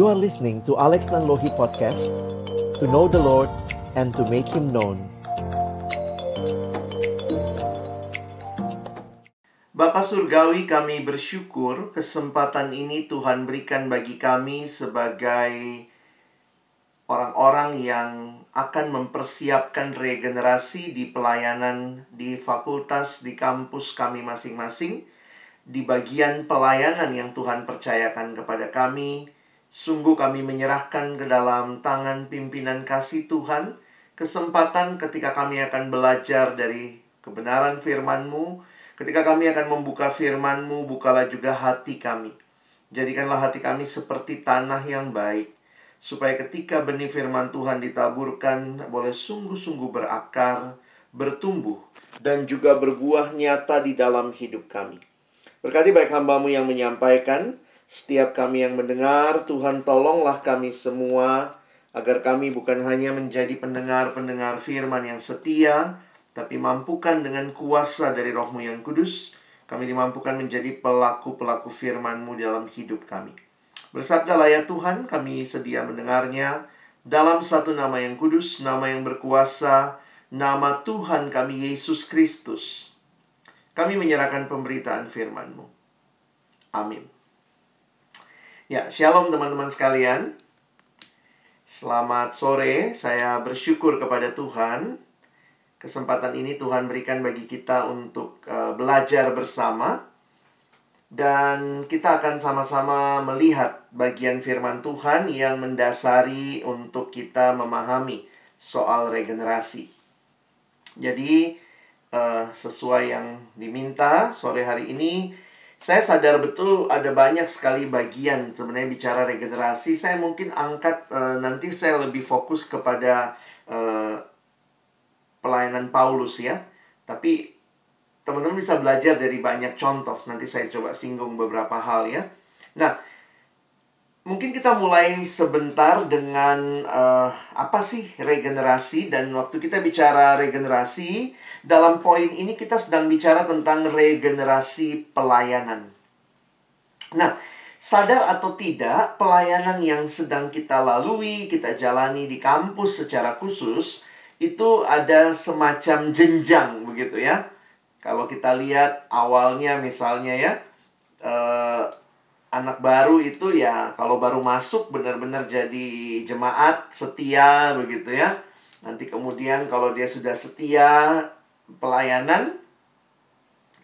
You are listening to Alex Nanlohi Podcast To know the Lord and to make Him known. Bapak Surgawi kami bersyukur kesempatan ini Tuhan berikan bagi kami sebagai orang-orang yang akan mempersiapkan regenerasi di pelayanan di fakultas di kampus kami masing-masing di bagian pelayanan yang Tuhan percayakan kepada kami sungguh kami menyerahkan ke dalam tangan pimpinan kasih Tuhan kesempatan ketika kami akan belajar dari kebenaran firman-Mu ketika kami akan membuka firman-Mu bukalah juga hati kami jadikanlah hati kami seperti tanah yang baik supaya ketika benih firman Tuhan ditaburkan boleh sungguh-sungguh berakar, bertumbuh, dan juga berbuah nyata di dalam hidup kami. Berkati baik hambamu yang menyampaikan, setiap kami yang mendengar, Tuhan tolonglah kami semua, agar kami bukan hanya menjadi pendengar-pendengar firman yang setia, tapi mampukan dengan kuasa dari rohmu yang kudus, kami dimampukan menjadi pelaku-pelaku firman-Mu dalam hidup kami. Bersabdalah ya Tuhan, kami sedia mendengarnya dalam satu nama yang kudus, nama yang berkuasa, nama Tuhan kami Yesus Kristus. Kami menyerahkan pemberitaan firman-Mu. Amin. Ya, shalom teman-teman sekalian. Selamat sore, saya bersyukur kepada Tuhan. Kesempatan ini Tuhan berikan bagi kita untuk uh, belajar bersama dan kita akan sama-sama melihat bagian firman Tuhan yang mendasari untuk kita memahami soal regenerasi. Jadi, uh, sesuai yang diminta sore hari ini, saya sadar betul ada banyak sekali bagian sebenarnya bicara regenerasi. Saya mungkin angkat uh, nanti saya lebih fokus kepada uh, pelayanan Paulus ya. Tapi teman-teman bisa belajar dari banyak contoh. Nanti saya coba singgung beberapa hal ya. Nah, mungkin kita mulai sebentar dengan uh, apa sih regenerasi dan waktu kita bicara regenerasi dalam poin ini kita sedang bicara tentang regenerasi pelayanan. Nah, sadar atau tidak, pelayanan yang sedang kita lalui, kita jalani di kampus secara khusus itu ada semacam jenjang begitu ya kalau kita lihat awalnya misalnya ya eh, anak baru itu ya kalau baru masuk benar-benar jadi jemaat setia begitu ya. Nanti kemudian kalau dia sudah setia pelayanan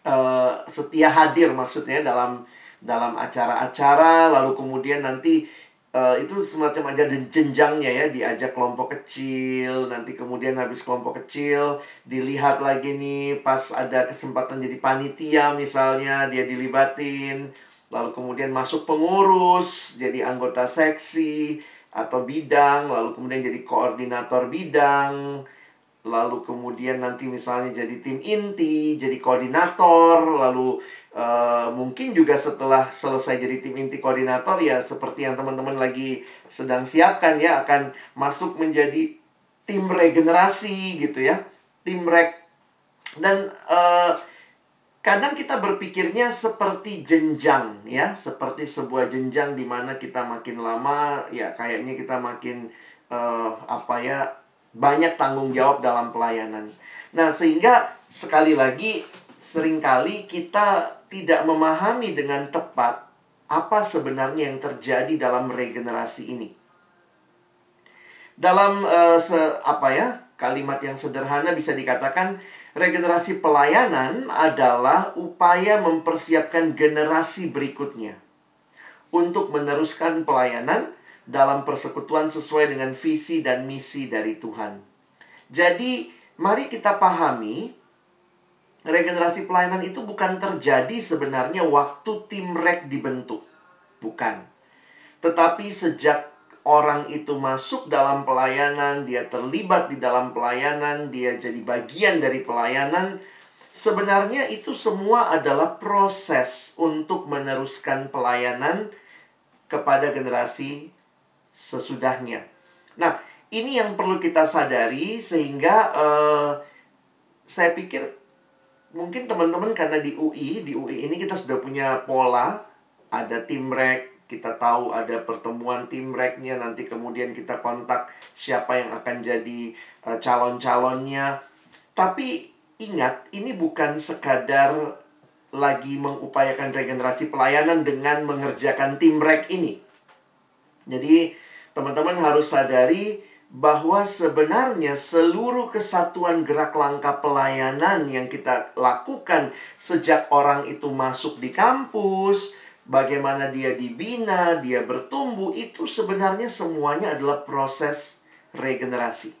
eh, setia hadir maksudnya dalam dalam acara-acara lalu kemudian nanti uh, itu semacam aja jenjangnya ya diajak kelompok kecil nanti kemudian habis kelompok kecil dilihat lagi nih pas ada kesempatan jadi panitia misalnya dia dilibatin lalu kemudian masuk pengurus jadi anggota seksi atau bidang lalu kemudian jadi koordinator bidang lalu kemudian nanti misalnya jadi tim inti, jadi koordinator, lalu uh, mungkin juga setelah selesai jadi tim inti koordinator ya seperti yang teman-teman lagi sedang siapkan ya akan masuk menjadi tim regenerasi gitu ya, tim rek. Dan uh, kadang kita berpikirnya seperti jenjang ya, seperti sebuah jenjang di mana kita makin lama ya kayaknya kita makin uh, apa ya banyak tanggung jawab dalam pelayanan. Nah, sehingga sekali lagi sering kali kita tidak memahami dengan tepat apa sebenarnya yang terjadi dalam regenerasi ini. Dalam uh, se apa ya? kalimat yang sederhana bisa dikatakan regenerasi pelayanan adalah upaya mempersiapkan generasi berikutnya untuk meneruskan pelayanan dalam persekutuan sesuai dengan visi dan misi dari Tuhan. Jadi, mari kita pahami regenerasi pelayanan itu bukan terjadi sebenarnya waktu tim rek dibentuk. Bukan. Tetapi sejak orang itu masuk dalam pelayanan, dia terlibat di dalam pelayanan, dia jadi bagian dari pelayanan, sebenarnya itu semua adalah proses untuk meneruskan pelayanan kepada generasi sesudahnya. Nah, ini yang perlu kita sadari sehingga uh, saya pikir mungkin teman-teman karena di UI, di UI ini kita sudah punya pola, ada tim rek, kita tahu ada pertemuan tim reknya nanti kemudian kita kontak siapa yang akan jadi uh, calon-calonnya tapi ingat ini bukan sekadar lagi mengupayakan regenerasi pelayanan dengan mengerjakan tim rek ini jadi teman-teman harus sadari bahwa sebenarnya seluruh kesatuan gerak langkah pelayanan yang kita lakukan sejak orang itu masuk di kampus, bagaimana dia dibina, dia bertumbuh, itu sebenarnya semuanya adalah proses regenerasi.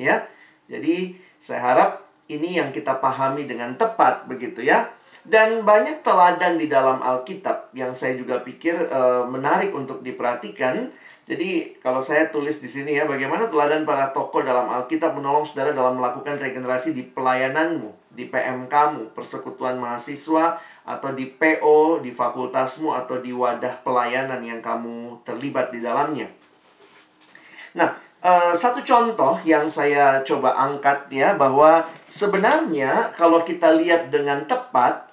Ya. Jadi saya harap ini yang kita pahami dengan tepat begitu ya. Dan banyak teladan di dalam Alkitab yang saya juga pikir uh, menarik untuk diperhatikan jadi kalau saya tulis di sini ya bagaimana teladan para tokoh dalam Alkitab menolong saudara dalam melakukan regenerasi di pelayananmu, di PMKmu, persekutuan mahasiswa atau di PO, di fakultasmu atau di wadah pelayanan yang kamu terlibat di dalamnya. Nah, uh, satu contoh yang saya coba angkat ya bahwa sebenarnya kalau kita lihat dengan tepat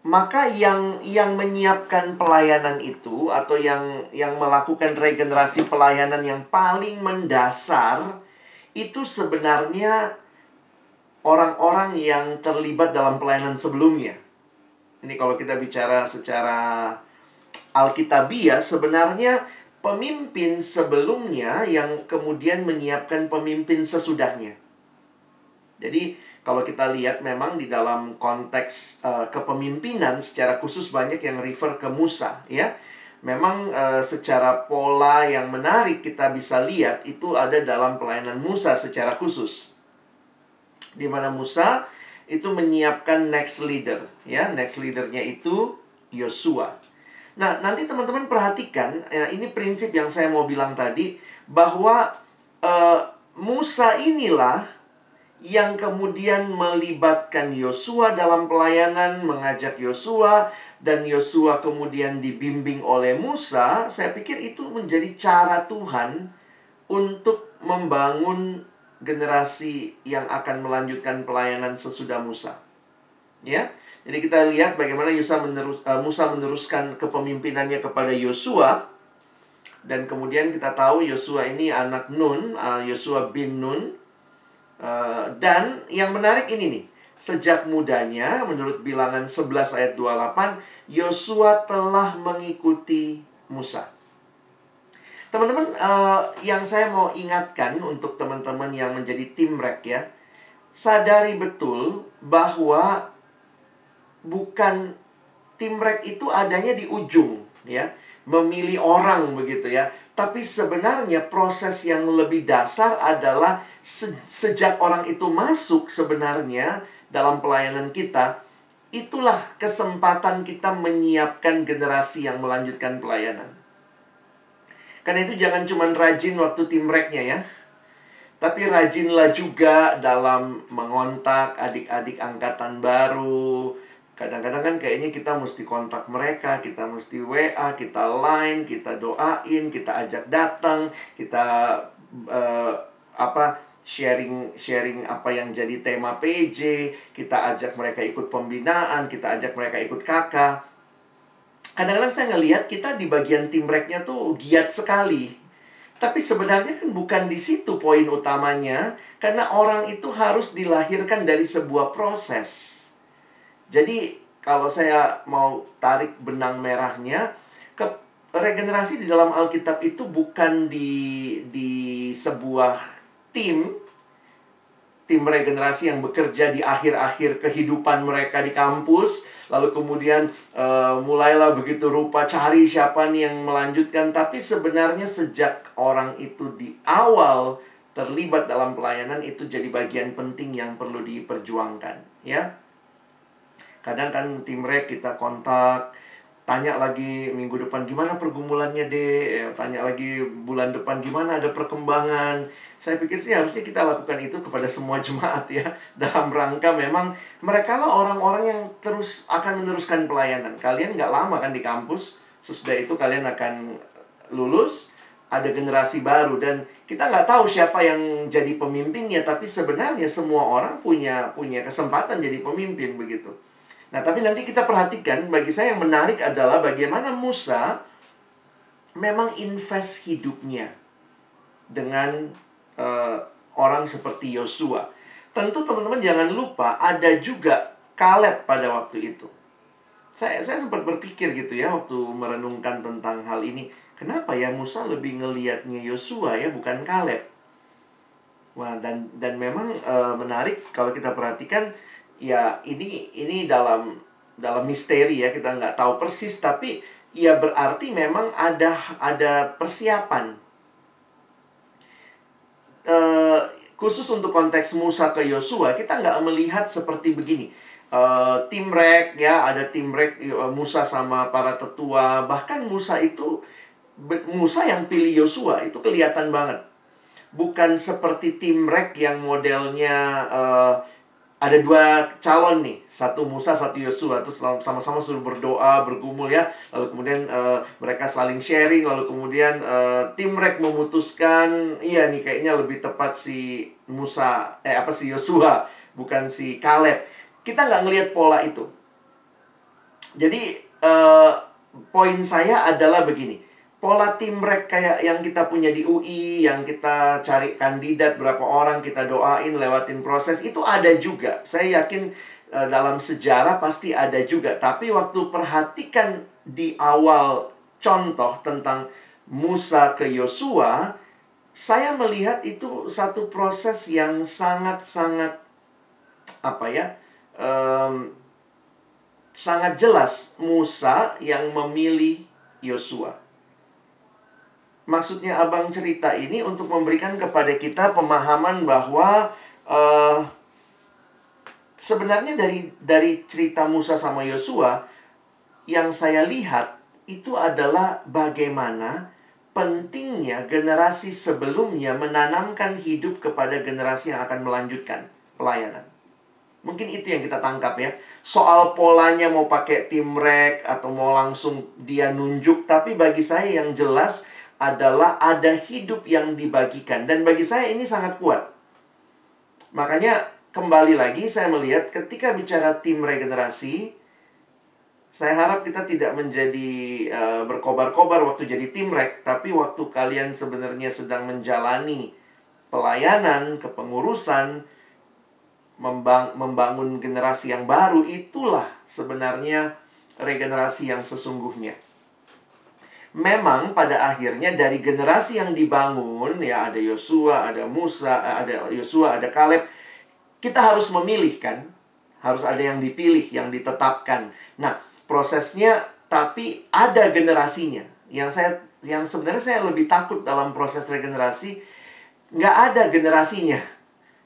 maka yang yang menyiapkan pelayanan itu atau yang yang melakukan regenerasi pelayanan yang paling mendasar itu sebenarnya orang-orang yang terlibat dalam pelayanan sebelumnya. Ini kalau kita bicara secara alkitabiah sebenarnya pemimpin sebelumnya yang kemudian menyiapkan pemimpin sesudahnya. Jadi kalau kita lihat memang di dalam konteks uh, kepemimpinan secara khusus banyak yang refer ke Musa ya. Memang uh, secara pola yang menarik kita bisa lihat itu ada dalam pelayanan Musa secara khusus. Di mana Musa itu menyiapkan next leader ya, next leadernya itu Yosua. Nah, nanti teman-teman perhatikan ya, ini prinsip yang saya mau bilang tadi bahwa uh, Musa inilah yang kemudian melibatkan Yosua dalam pelayanan, mengajak Yosua dan Yosua kemudian dibimbing oleh Musa, saya pikir itu menjadi cara Tuhan untuk membangun generasi yang akan melanjutkan pelayanan sesudah Musa. Ya. Jadi kita lihat bagaimana Musa, menerus, uh, Musa meneruskan kepemimpinannya kepada Yosua dan kemudian kita tahu Yosua ini anak Nun, uh, Yosua bin Nun Eh, dan yang menarik ini nih, sejak mudanya menurut bilangan 11 ayat 28, Yosua telah mengikuti Musa. Teman-teman, uh, yang saya mau ingatkan untuk teman-teman yang menjadi tim rek ya, sadari betul bahwa bukan tim rek itu adanya di ujung ya, memilih orang begitu ya. Tapi sebenarnya proses yang lebih dasar adalah se sejak orang itu masuk sebenarnya dalam pelayanan kita, itulah kesempatan kita menyiapkan generasi yang melanjutkan pelayanan. Karena itu jangan cuma rajin waktu tim reknya ya. Tapi rajinlah juga dalam mengontak adik-adik angkatan baru. Kadang-kadang kan kayaknya kita mesti kontak mereka, kita mesti WA, kita line, kita doain, kita ajak datang, kita uh, apa sharing sharing apa yang jadi tema PJ, kita ajak mereka ikut pembinaan, kita ajak mereka ikut kakak. Kadang-kadang saya ngelihat kita di bagian tim reknya tuh giat sekali. Tapi sebenarnya kan bukan di situ poin utamanya, karena orang itu harus dilahirkan dari sebuah proses. Jadi kalau saya mau tarik benang merahnya, ke regenerasi di dalam Alkitab itu bukan di di sebuah tim tim regenerasi yang bekerja di akhir-akhir kehidupan mereka di kampus. Lalu kemudian uh, mulailah begitu rupa cari siapa nih yang melanjutkan. Tapi sebenarnya sejak orang itu di awal terlibat dalam pelayanan itu jadi bagian penting yang perlu diperjuangkan ya. Kadang kan tim rek kita kontak tanya lagi minggu depan gimana pergumulannya deh tanya lagi bulan depan gimana ada perkembangan? Saya pikir sih harusnya kita lakukan itu kepada semua jemaat ya dalam rangka memang mereka lah orang-orang yang terus akan meneruskan pelayanan. Kalian nggak lama kan di kampus sesudah itu kalian akan lulus ada generasi baru dan kita nggak tahu siapa yang jadi pemimpinnya tapi sebenarnya semua orang punya punya kesempatan jadi pemimpin begitu Nah, tapi nanti kita perhatikan, bagi saya yang menarik adalah bagaimana Musa memang invest hidupnya dengan uh, orang seperti Yosua. Tentu teman-teman jangan lupa ada juga Kaleb pada waktu itu. Saya saya sempat berpikir gitu ya waktu merenungkan tentang hal ini. Kenapa ya Musa lebih ngelihatnya Yosua ya bukan Kaleb? Wah, dan dan memang uh, menarik kalau kita perhatikan ya ini ini dalam dalam misteri ya kita nggak tahu persis tapi ya berarti memang ada ada persiapan. E, khusus untuk konteks Musa ke Yosua kita nggak melihat seperti begini. E, tim rek ya ada tim rek e, Musa sama para tetua. Bahkan Musa itu Musa yang pilih Yosua itu kelihatan banget. Bukan seperti tim rek yang modelnya uh, ada dua calon nih, satu Musa, satu Yosua, terus sama-sama suruh berdoa, bergumul ya. Lalu kemudian uh, mereka saling sharing, lalu kemudian uh, tim Rek memutuskan, iya nih kayaknya lebih tepat si Musa, eh apa si Yosua, bukan si Kaleb. Kita nggak ngelihat pola itu. Jadi uh, poin saya adalah begini pola tim rek kayak yang kita punya di UI, yang kita cari kandidat berapa orang kita doain lewatin proses itu ada juga. Saya yakin uh, dalam sejarah pasti ada juga. Tapi waktu perhatikan di awal contoh tentang Musa ke Yosua, saya melihat itu satu proses yang sangat-sangat apa ya? Um, sangat jelas Musa yang memilih Yosua maksudnya abang cerita ini untuk memberikan kepada kita pemahaman bahwa uh, sebenarnya dari dari cerita Musa sama Yosua yang saya lihat itu adalah bagaimana pentingnya generasi sebelumnya menanamkan hidup kepada generasi yang akan melanjutkan pelayanan. Mungkin itu yang kita tangkap ya. Soal polanya mau pakai tim rek atau mau langsung dia nunjuk, tapi bagi saya yang jelas adalah ada hidup yang dibagikan dan bagi saya ini sangat kuat. Makanya kembali lagi saya melihat ketika bicara tim regenerasi saya harap kita tidak menjadi uh, berkobar-kobar waktu jadi tim rek, tapi waktu kalian sebenarnya sedang menjalani pelayanan, kepengurusan, membang membangun generasi yang baru, itulah sebenarnya regenerasi yang sesungguhnya memang pada akhirnya dari generasi yang dibangun ya ada Yosua, ada Musa, eh, ada Yosua, ada Kaleb, kita harus memilih kan? Harus ada yang dipilih, yang ditetapkan. Nah, prosesnya tapi ada generasinya. Yang saya yang sebenarnya saya lebih takut dalam proses regenerasi nggak ada generasinya.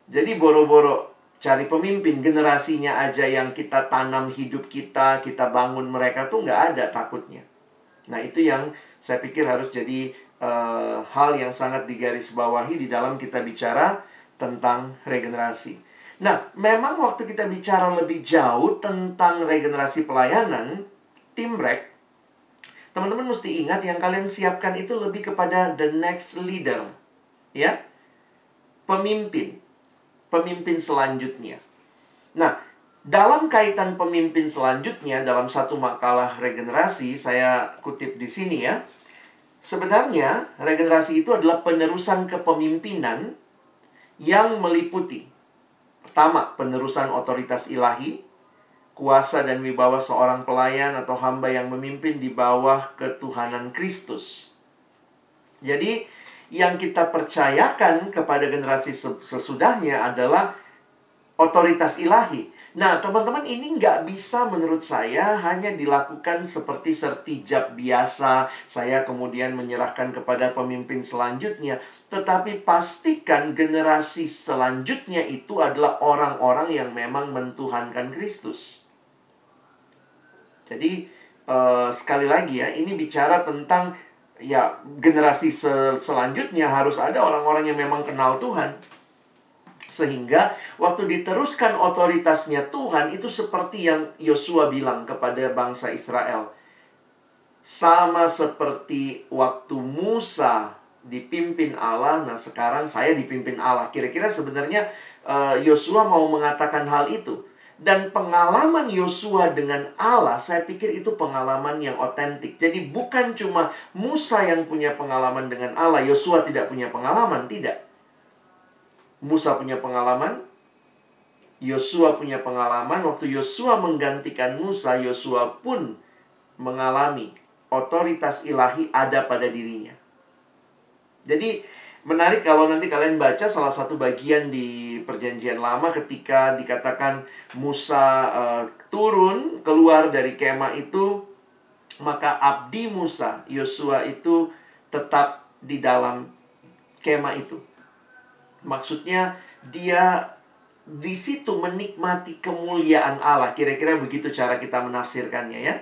Jadi boro-boro cari pemimpin generasinya aja yang kita tanam hidup kita, kita bangun mereka tuh nggak ada takutnya. Nah, itu yang saya pikir harus jadi uh, hal yang sangat digarisbawahi di dalam kita bicara tentang regenerasi. Nah, memang waktu kita bicara lebih jauh tentang regenerasi pelayanan, tim rek, teman-teman mesti ingat yang kalian siapkan itu lebih kepada the next leader. Ya, pemimpin. Pemimpin selanjutnya. Nah, dalam kaitan pemimpin selanjutnya dalam satu makalah regenerasi saya kutip di sini ya. Sebenarnya regenerasi itu adalah penerusan kepemimpinan yang meliputi pertama penerusan otoritas ilahi, kuasa dan wibawa seorang pelayan atau hamba yang memimpin di bawah ketuhanan Kristus. Jadi yang kita percayakan kepada generasi sesudahnya adalah otoritas ilahi Nah, teman-teman ini nggak bisa menurut saya hanya dilakukan seperti sertijab biasa. Saya kemudian menyerahkan kepada pemimpin selanjutnya. Tetapi pastikan generasi selanjutnya itu adalah orang-orang yang memang mentuhankan Kristus. Jadi, uh, sekali lagi ya, ini bicara tentang ya generasi sel selanjutnya harus ada orang-orang yang memang kenal Tuhan. Sehingga waktu diteruskan otoritasnya Tuhan itu seperti yang Yosua bilang kepada bangsa Israel. Sama seperti waktu Musa dipimpin Allah, nah sekarang saya dipimpin Allah. Kira-kira sebenarnya eh, Yosua mau mengatakan hal itu. Dan pengalaman Yosua dengan Allah, saya pikir itu pengalaman yang otentik. Jadi bukan cuma Musa yang punya pengalaman dengan Allah, Yosua tidak punya pengalaman, tidak. Musa punya pengalaman, Yosua punya pengalaman. Waktu Yosua menggantikan Musa, Yosua pun mengalami otoritas ilahi ada pada dirinya. Jadi menarik kalau nanti kalian baca salah satu bagian di perjanjian lama ketika dikatakan Musa uh, turun keluar dari kemah itu maka abdi Musa Yosua itu tetap di dalam kemah itu. Maksudnya dia di situ menikmati kemuliaan Allah. Kira-kira begitu cara kita menafsirkannya ya.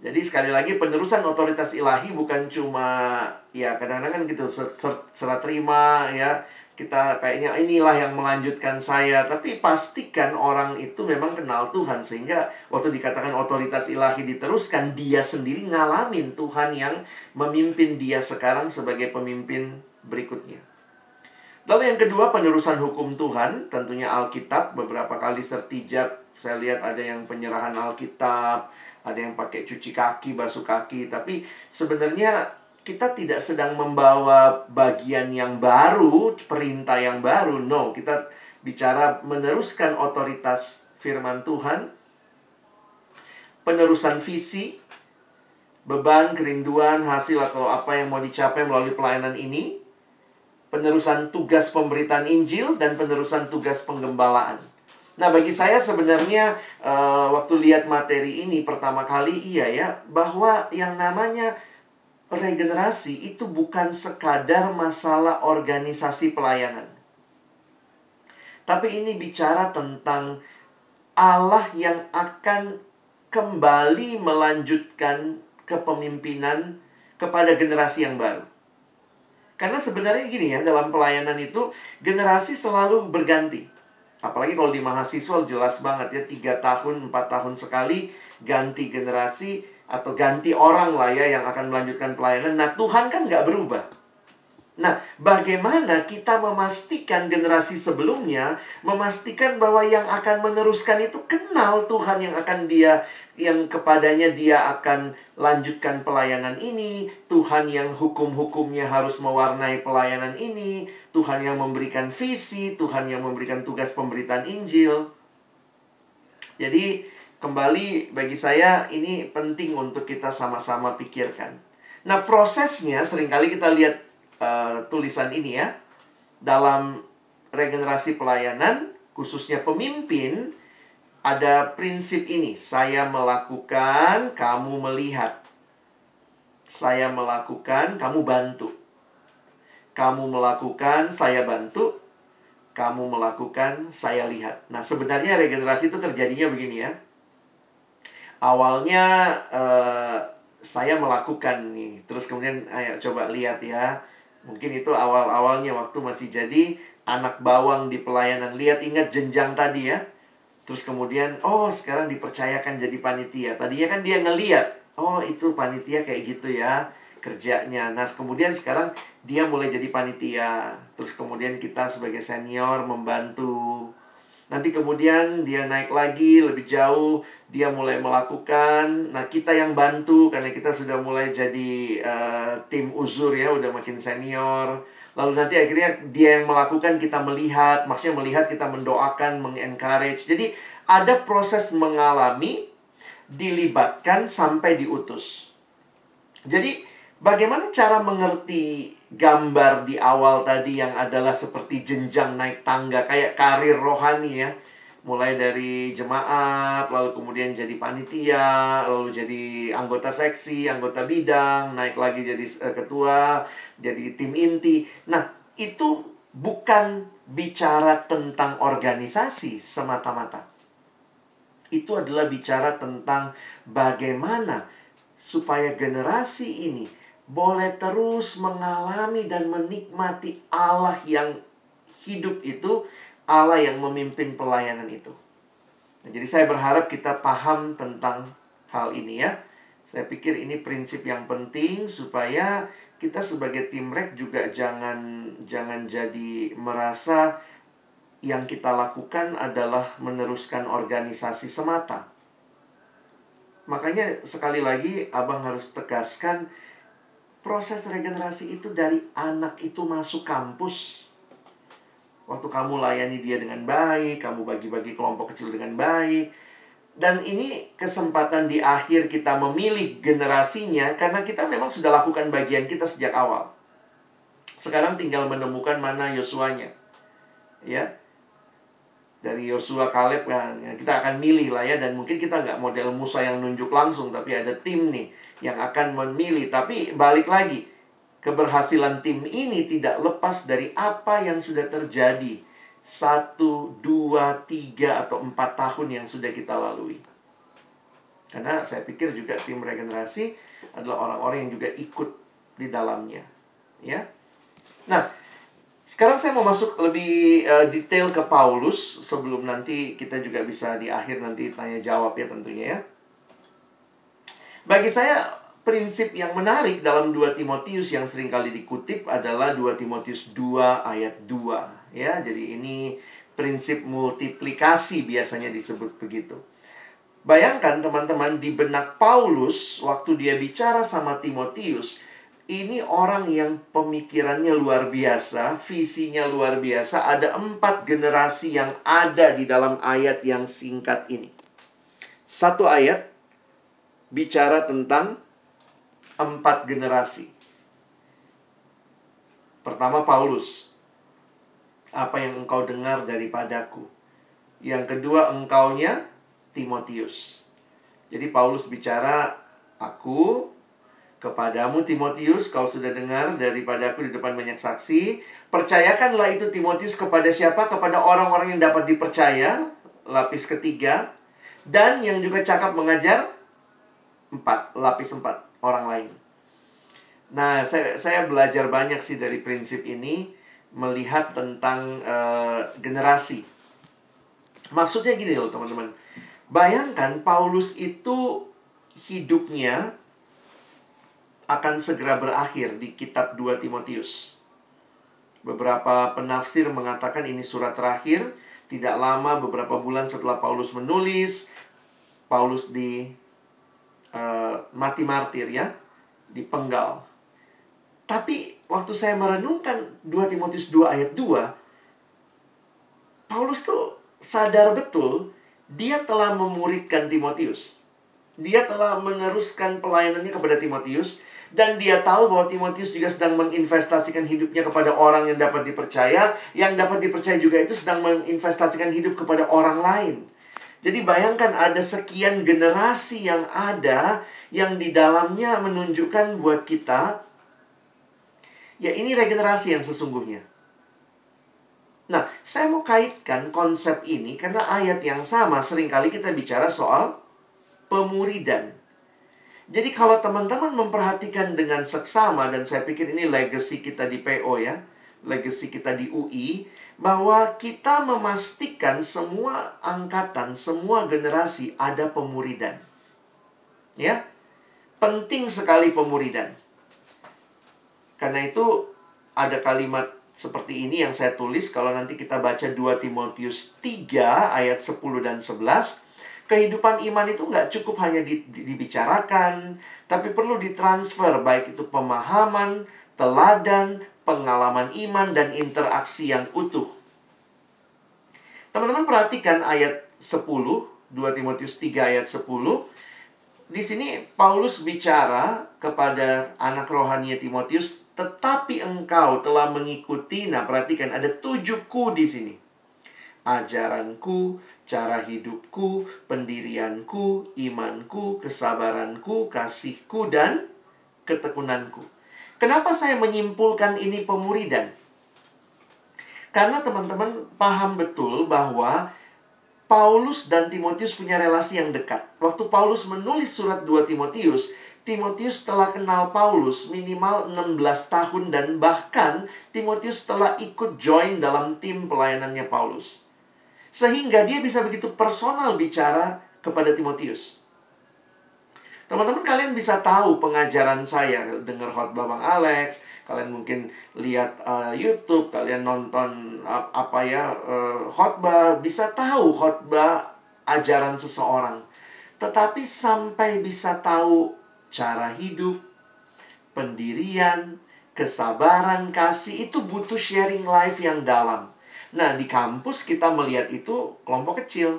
Jadi sekali lagi penerusan otoritas ilahi bukan cuma ya kadang-kadang kan gitu ser, ser, serah terima ya kita kayaknya inilah yang melanjutkan saya tapi pastikan orang itu memang kenal Tuhan sehingga waktu dikatakan otoritas ilahi diteruskan dia sendiri ngalamin Tuhan yang memimpin dia sekarang sebagai pemimpin berikutnya. Lalu yang kedua penerusan hukum Tuhan. Tentunya Alkitab beberapa kali sertijab saya lihat ada yang penyerahan Alkitab ada yang pakai cuci kaki, basuh kaki, tapi sebenarnya kita tidak sedang membawa bagian yang baru, perintah yang baru. No, kita bicara meneruskan otoritas firman Tuhan, penerusan visi, beban, kerinduan, hasil atau apa yang mau dicapai melalui pelayanan ini, penerusan tugas pemberitaan Injil dan penerusan tugas penggembalaan. Nah, bagi saya sebenarnya uh, waktu lihat materi ini pertama kali iya ya, bahwa yang namanya regenerasi itu bukan sekadar masalah organisasi pelayanan. Tapi ini bicara tentang Allah yang akan kembali melanjutkan kepemimpinan kepada generasi yang baru. Karena sebenarnya gini ya, dalam pelayanan itu generasi selalu berganti. Apalagi kalau di mahasiswa jelas banget ya tiga tahun empat tahun sekali ganti generasi atau ganti orang lah ya yang akan melanjutkan pelayanan. Nah Tuhan kan nggak berubah. Nah, bagaimana kita memastikan generasi sebelumnya memastikan bahwa yang akan meneruskan itu kenal Tuhan yang akan dia yang kepadanya dia akan lanjutkan pelayanan ini, Tuhan yang hukum-hukumnya harus mewarnai pelayanan ini, Tuhan yang memberikan visi, Tuhan yang memberikan tugas pemberitaan Injil. Jadi, kembali bagi saya ini penting untuk kita sama-sama pikirkan. Nah, prosesnya sering kali kita lihat uh, tulisan ini ya. Dalam regenerasi pelayanan, khususnya pemimpin, ada prinsip ini. Saya melakukan, kamu melihat. Saya melakukan, kamu bantu. Kamu melakukan, saya bantu. Kamu melakukan, saya lihat. Nah, sebenarnya regenerasi itu terjadinya begini ya. Awalnya uh, saya melakukan nih, terus kemudian ayo coba lihat ya Mungkin itu awal-awalnya waktu masih jadi anak bawang di pelayanan. Lihat ingat jenjang tadi ya. Terus kemudian, oh sekarang dipercayakan jadi panitia. Tadinya kan dia ngeliat, oh itu panitia kayak gitu ya kerjanya. Nah kemudian sekarang dia mulai jadi panitia. Terus kemudian kita sebagai senior membantu. Nanti kemudian dia naik lagi lebih jauh, dia mulai melakukan. Nah, kita yang bantu karena kita sudah mulai jadi uh, tim uzur ya, udah makin senior. Lalu nanti akhirnya dia yang melakukan, kita melihat, maksudnya melihat kita mendoakan, mengencourage. Jadi ada proses mengalami, dilibatkan sampai diutus. Jadi bagaimana cara mengerti gambar di awal tadi yang adalah seperti jenjang naik tangga kayak karir rohani ya. Mulai dari jemaat lalu kemudian jadi panitia lalu jadi anggota seksi anggota bidang naik lagi jadi uh, ketua jadi tim inti. Nah itu bukan bicara tentang organisasi semata-mata. Itu adalah bicara tentang bagaimana supaya generasi ini boleh terus mengalami dan menikmati Allah yang hidup itu, Allah yang memimpin pelayanan itu. Nah, jadi saya berharap kita paham tentang hal ini ya. Saya pikir ini prinsip yang penting supaya kita sebagai tim rek juga jangan jangan jadi merasa yang kita lakukan adalah meneruskan organisasi semata. Makanya sekali lagi abang harus tegaskan proses regenerasi itu dari anak itu masuk kampus. Waktu kamu layani dia dengan baik, kamu bagi-bagi kelompok kecil dengan baik. Dan ini kesempatan di akhir kita memilih generasinya karena kita memang sudah lakukan bagian kita sejak awal. Sekarang tinggal menemukan mana Yosuanya. Ya, dari Yosua Kaleb ya, kita akan milih lah ya. Dan mungkin kita nggak model Musa yang nunjuk langsung tapi ada tim nih yang akan memilih. Tapi balik lagi keberhasilan tim ini tidak lepas dari apa yang sudah terjadi satu dua tiga atau empat tahun yang sudah kita lalui. Karena saya pikir juga tim regenerasi adalah orang-orang yang juga ikut di dalamnya ya. Nah sekarang saya mau masuk lebih uh, detail ke Paulus sebelum nanti kita juga bisa di akhir nanti tanya jawab ya tentunya ya. Bagi saya prinsip yang menarik dalam 2 Timotius yang sering kali dikutip adalah 2 Timotius 2 ayat 2 ya. Jadi ini prinsip multiplikasi biasanya disebut begitu. Bayangkan teman-teman di benak Paulus waktu dia bicara sama Timotius, ini orang yang pemikirannya luar biasa, visinya luar biasa. Ada empat generasi yang ada di dalam ayat yang singkat ini. Satu ayat bicara tentang empat generasi. Pertama Paulus. Apa yang engkau dengar daripadaku? Yang kedua engkaunya Timotius. Jadi Paulus bicara aku Kepadamu Timotius, kau sudah dengar daripada aku di depan banyak saksi. Percayakanlah itu Timotius kepada siapa? Kepada orang-orang yang dapat dipercaya. Lapis ketiga. Dan yang juga cakap mengajar. Empat. Lapis empat. Orang lain. Nah, saya, saya belajar banyak sih dari prinsip ini. Melihat tentang uh, generasi. Maksudnya gini loh teman-teman. Bayangkan Paulus itu hidupnya akan segera berakhir di kitab 2 Timotius. Beberapa penafsir mengatakan ini surat terakhir, tidak lama beberapa bulan setelah Paulus menulis, Paulus di uh, mati martir ya, dipenggal. Tapi waktu saya merenungkan 2 Timotius 2 ayat 2, Paulus tuh sadar betul dia telah memuridkan Timotius. Dia telah meneruskan pelayanannya kepada Timotius dan dia tahu bahwa Timotius juga sedang menginvestasikan hidupnya kepada orang yang dapat dipercaya. Yang dapat dipercaya juga itu sedang menginvestasikan hidup kepada orang lain. Jadi bayangkan ada sekian generasi yang ada yang di dalamnya menunjukkan buat kita ya ini regenerasi yang sesungguhnya. Nah, saya mau kaitkan konsep ini karena ayat yang sama sering kali kita bicara soal pemuridan. Jadi kalau teman-teman memperhatikan dengan seksama dan saya pikir ini legacy kita di PO ya, legacy kita di UI bahwa kita memastikan semua angkatan, semua generasi ada pemuridan. Ya. Penting sekali pemuridan. Karena itu ada kalimat seperti ini yang saya tulis kalau nanti kita baca 2 Timotius 3 ayat 10 dan 11 kehidupan iman itu nggak cukup hanya di, di, dibicarakan, tapi perlu ditransfer baik itu pemahaman, teladan, pengalaman iman dan interaksi yang utuh. Teman-teman perhatikan ayat 10, 2 Timotius 3 ayat 10. Di sini Paulus bicara kepada anak rohani Timotius, tetapi engkau telah mengikuti, nah perhatikan ada tujuh ku di sini. Ajaranku, cara hidupku, pendirianku, imanku, kesabaranku, kasihku, dan ketekunanku. Kenapa saya menyimpulkan ini pemuridan? Karena teman-teman paham betul bahwa Paulus dan Timotius punya relasi yang dekat. Waktu Paulus menulis surat 2 Timotius, Timotius telah kenal Paulus minimal 16 tahun dan bahkan Timotius telah ikut join dalam tim pelayanannya Paulus. Sehingga dia bisa begitu personal bicara kepada Timotius. Teman-teman kalian bisa tahu pengajaran saya dengar khotbah Bang Alex, kalian mungkin lihat uh, YouTube, kalian nonton uh, apa ya uh, khotbah, bisa tahu khotbah ajaran seseorang. Tetapi sampai bisa tahu cara hidup, pendirian, kesabaran, kasih itu butuh sharing life yang dalam. Nah, di kampus kita melihat itu kelompok kecil.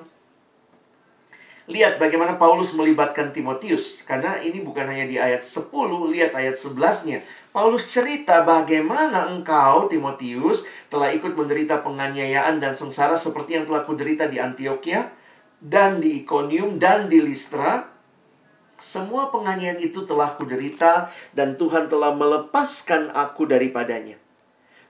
Lihat bagaimana Paulus melibatkan Timotius. Karena ini bukan hanya di ayat 10, lihat ayat 11-nya. Paulus cerita bagaimana engkau, Timotius, telah ikut menderita penganiayaan dan sengsara seperti yang telah kuderita di Antioquia, dan di Iconium, dan di Listra. Semua penganiayaan itu telah kuderita, dan Tuhan telah melepaskan aku daripadanya.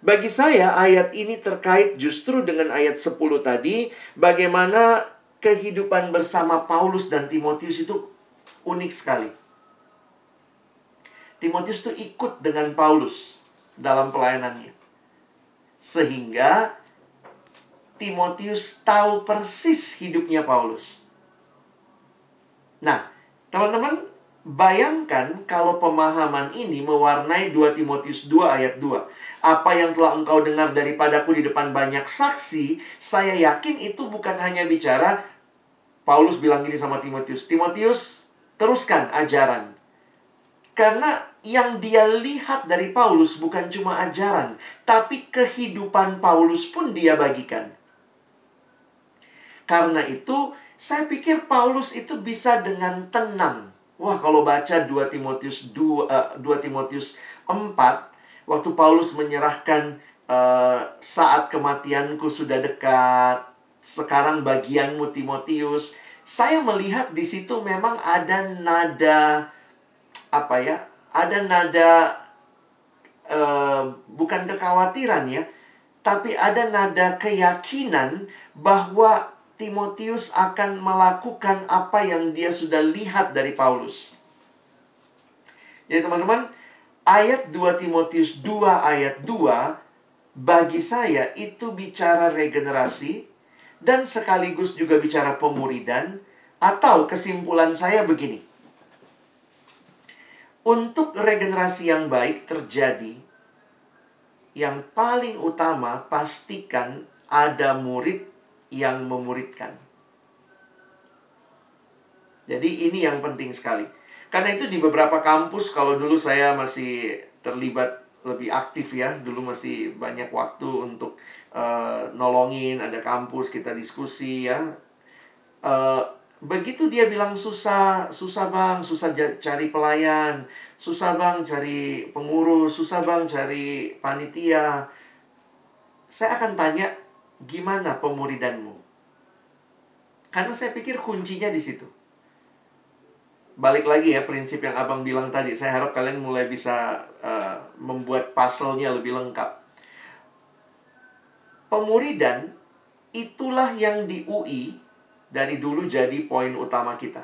Bagi saya ayat ini terkait justru dengan ayat 10 tadi bagaimana kehidupan bersama Paulus dan Timotius itu unik sekali. Timotius itu ikut dengan Paulus dalam pelayanannya. Sehingga Timotius tahu persis hidupnya Paulus. Nah, teman-teman bayangkan kalau pemahaman ini mewarnai 2 Timotius 2 ayat 2 apa yang telah engkau dengar daripadaku di depan banyak saksi, saya yakin itu bukan hanya bicara Paulus bilang gini sama Timotius, Timotius, teruskan ajaran. Karena yang dia lihat dari Paulus bukan cuma ajaran, tapi kehidupan Paulus pun dia bagikan. Karena itu, saya pikir Paulus itu bisa dengan tenang. Wah, kalau baca 2 Timotius 2, uh, 2 Timotius 4, waktu Paulus menyerahkan uh, saat kematianku sudah dekat, sekarang bagianmu Timotius, saya melihat di situ memang ada nada apa ya? Ada nada uh, bukan kekhawatiran ya, tapi ada nada keyakinan bahwa Timotius akan melakukan apa yang dia sudah lihat dari Paulus. Jadi teman-teman, ayat 2 Timotius 2 ayat 2 bagi saya itu bicara regenerasi dan sekaligus juga bicara pemuridan atau kesimpulan saya begini. Untuk regenerasi yang baik terjadi yang paling utama pastikan ada murid yang memuridkan. Jadi ini yang penting sekali. Karena itu di beberapa kampus kalau dulu saya masih terlibat lebih aktif ya, dulu masih banyak waktu untuk uh, nolongin, ada kampus kita diskusi ya. Uh, begitu dia bilang susah, susah bang, susah cari pelayan, susah bang cari pengurus, susah bang cari panitia. Saya akan tanya, gimana pemuridanmu? Karena saya pikir kuncinya di situ balik lagi ya prinsip yang abang bilang tadi. Saya harap kalian mulai bisa uh, membuat puzzle-nya lebih lengkap. Pemuridan itulah yang di UI dari dulu jadi poin utama kita.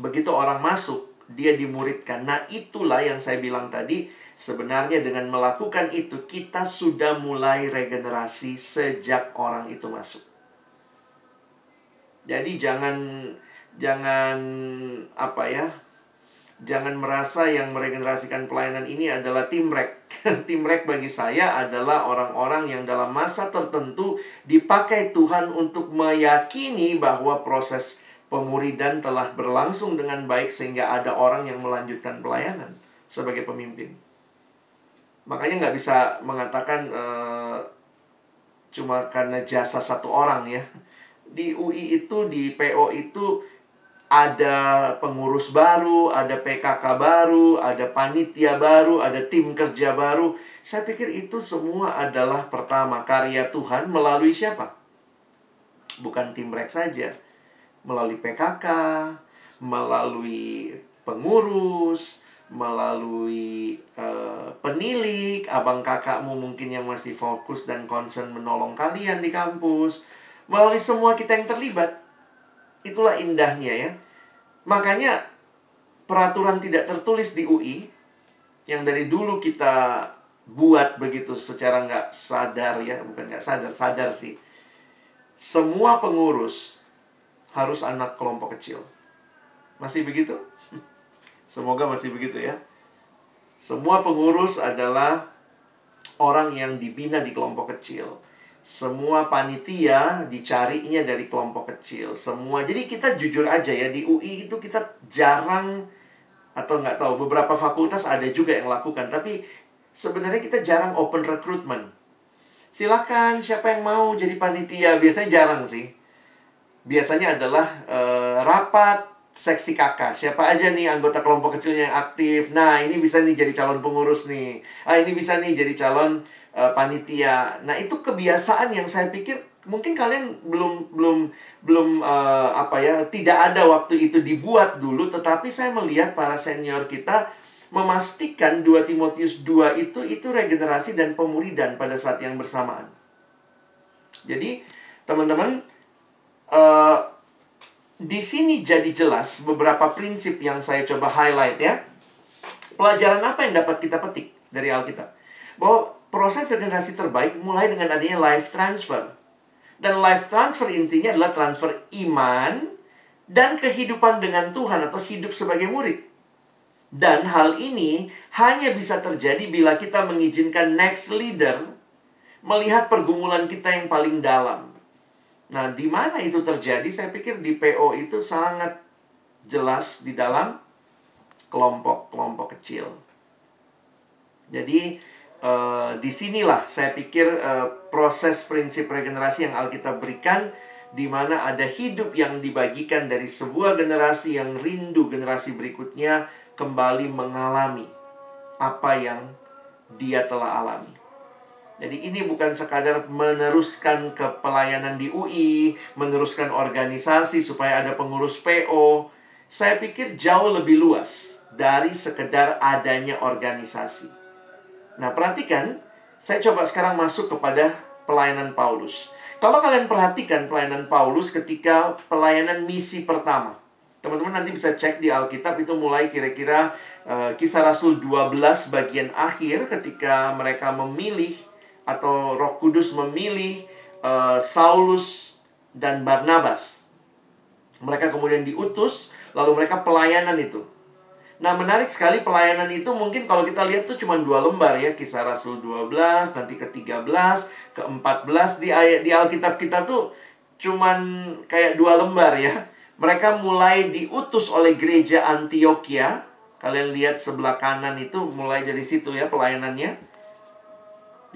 Begitu orang masuk, dia dimuridkan. Nah, itulah yang saya bilang tadi. Sebenarnya dengan melakukan itu, kita sudah mulai regenerasi sejak orang itu masuk. Jadi jangan jangan apa ya jangan merasa yang meregenerasikan pelayanan ini adalah tim rek. tim rek bagi saya adalah orang-orang yang dalam masa tertentu dipakai Tuhan untuk meyakini bahwa proses pemuridan telah berlangsung dengan baik sehingga ada orang yang melanjutkan pelayanan sebagai pemimpin. Makanya nggak bisa mengatakan uh, cuma karena jasa satu orang ya. Di UI itu, di PO itu ada pengurus baru, ada PKK baru, ada panitia baru, ada tim kerja baru. Saya pikir itu semua adalah pertama karya Tuhan melalui siapa? Bukan tim rek saja. Melalui PKK, melalui pengurus, melalui uh, penilik, abang kakakmu mungkin yang masih fokus dan concern menolong kalian di kampus, melalui semua kita yang terlibat Itulah indahnya ya. Makanya peraturan tidak tertulis di UI yang dari dulu kita buat begitu secara nggak sadar ya, bukan nggak sadar, sadar sih. Semua pengurus harus anak kelompok kecil. Masih begitu? Semoga masih begitu ya. Semua pengurus adalah orang yang dibina di kelompok kecil. Semua panitia dicarinya dari kelompok kecil. Semua. Jadi kita jujur aja ya di UI itu kita jarang atau nggak tahu beberapa fakultas ada juga yang lakukan tapi sebenarnya kita jarang open recruitment silakan siapa yang mau jadi panitia biasanya jarang sih biasanya adalah uh, rapat seksi kakak. Siapa aja nih anggota kelompok kecilnya yang aktif? Nah ini bisa nih jadi calon pengurus nih. Ah ini bisa nih jadi calon uh, panitia. Nah itu kebiasaan yang saya pikir mungkin kalian belum belum belum uh, apa ya tidak ada waktu itu dibuat dulu. Tetapi saya melihat para senior kita memastikan 2 Timotius 2 itu itu regenerasi dan pemuridan pada saat yang bersamaan. Jadi teman-teman uh, di sini jadi jelas beberapa prinsip yang saya coba highlight ya. Pelajaran apa yang dapat kita petik dari Alkitab? Bahwa proses regenerasi terbaik mulai dengan adanya life transfer. Dan life transfer intinya adalah transfer iman dan kehidupan dengan Tuhan atau hidup sebagai murid. Dan hal ini hanya bisa terjadi bila kita mengizinkan next leader melihat pergumulan kita yang paling dalam. Nah, di mana itu terjadi? Saya pikir di PO itu sangat jelas di dalam kelompok-kelompok kecil. Jadi, uh, di sinilah saya pikir uh, proses prinsip regenerasi yang Alkitab berikan di mana ada hidup yang dibagikan dari sebuah generasi yang rindu generasi berikutnya kembali mengalami apa yang dia telah alami. Jadi ini bukan sekadar meneruskan ke pelayanan di UI, meneruskan organisasi supaya ada pengurus PO. Saya pikir jauh lebih luas dari sekedar adanya organisasi. Nah, perhatikan, saya coba sekarang masuk kepada pelayanan Paulus. Kalau kalian perhatikan pelayanan Paulus ketika pelayanan misi pertama. Teman-teman nanti bisa cek di Alkitab itu mulai kira-kira uh, kisah Rasul 12 bagian akhir ketika mereka memilih atau Roh Kudus memilih uh, Saulus dan Barnabas. Mereka kemudian diutus, lalu mereka pelayanan itu. Nah, menarik sekali pelayanan itu mungkin kalau kita lihat tuh cuma dua lembar ya, Kisah Rasul 12, nanti ke-13, ke-14 di ayat di Alkitab kita tuh cuman kayak dua lembar ya. Mereka mulai diutus oleh gereja Antioquia. Kalian lihat sebelah kanan itu mulai dari situ ya pelayanannya.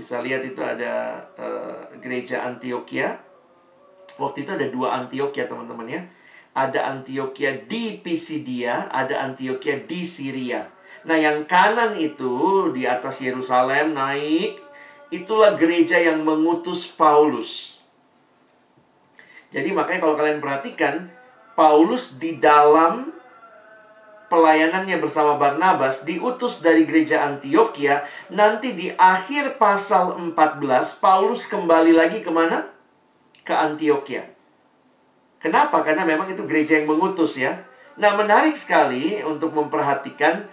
Bisa lihat itu ada uh, gereja Antioquia. Waktu itu ada dua Antioquia teman-teman ya ada Antioquia di Pisidia, ada Antioquia di Syria. Nah, yang kanan itu di atas Yerusalem naik, itulah gereja yang mengutus Paulus. Jadi makanya kalau kalian perhatikan, Paulus di dalam pelayanannya bersama Barnabas diutus dari gereja Antioquia. Nanti di akhir pasal 14, Paulus kembali lagi ke mana? Ke Antioquia. Kenapa? Karena memang itu gereja yang mengutus ya. Nah, menarik sekali untuk memperhatikan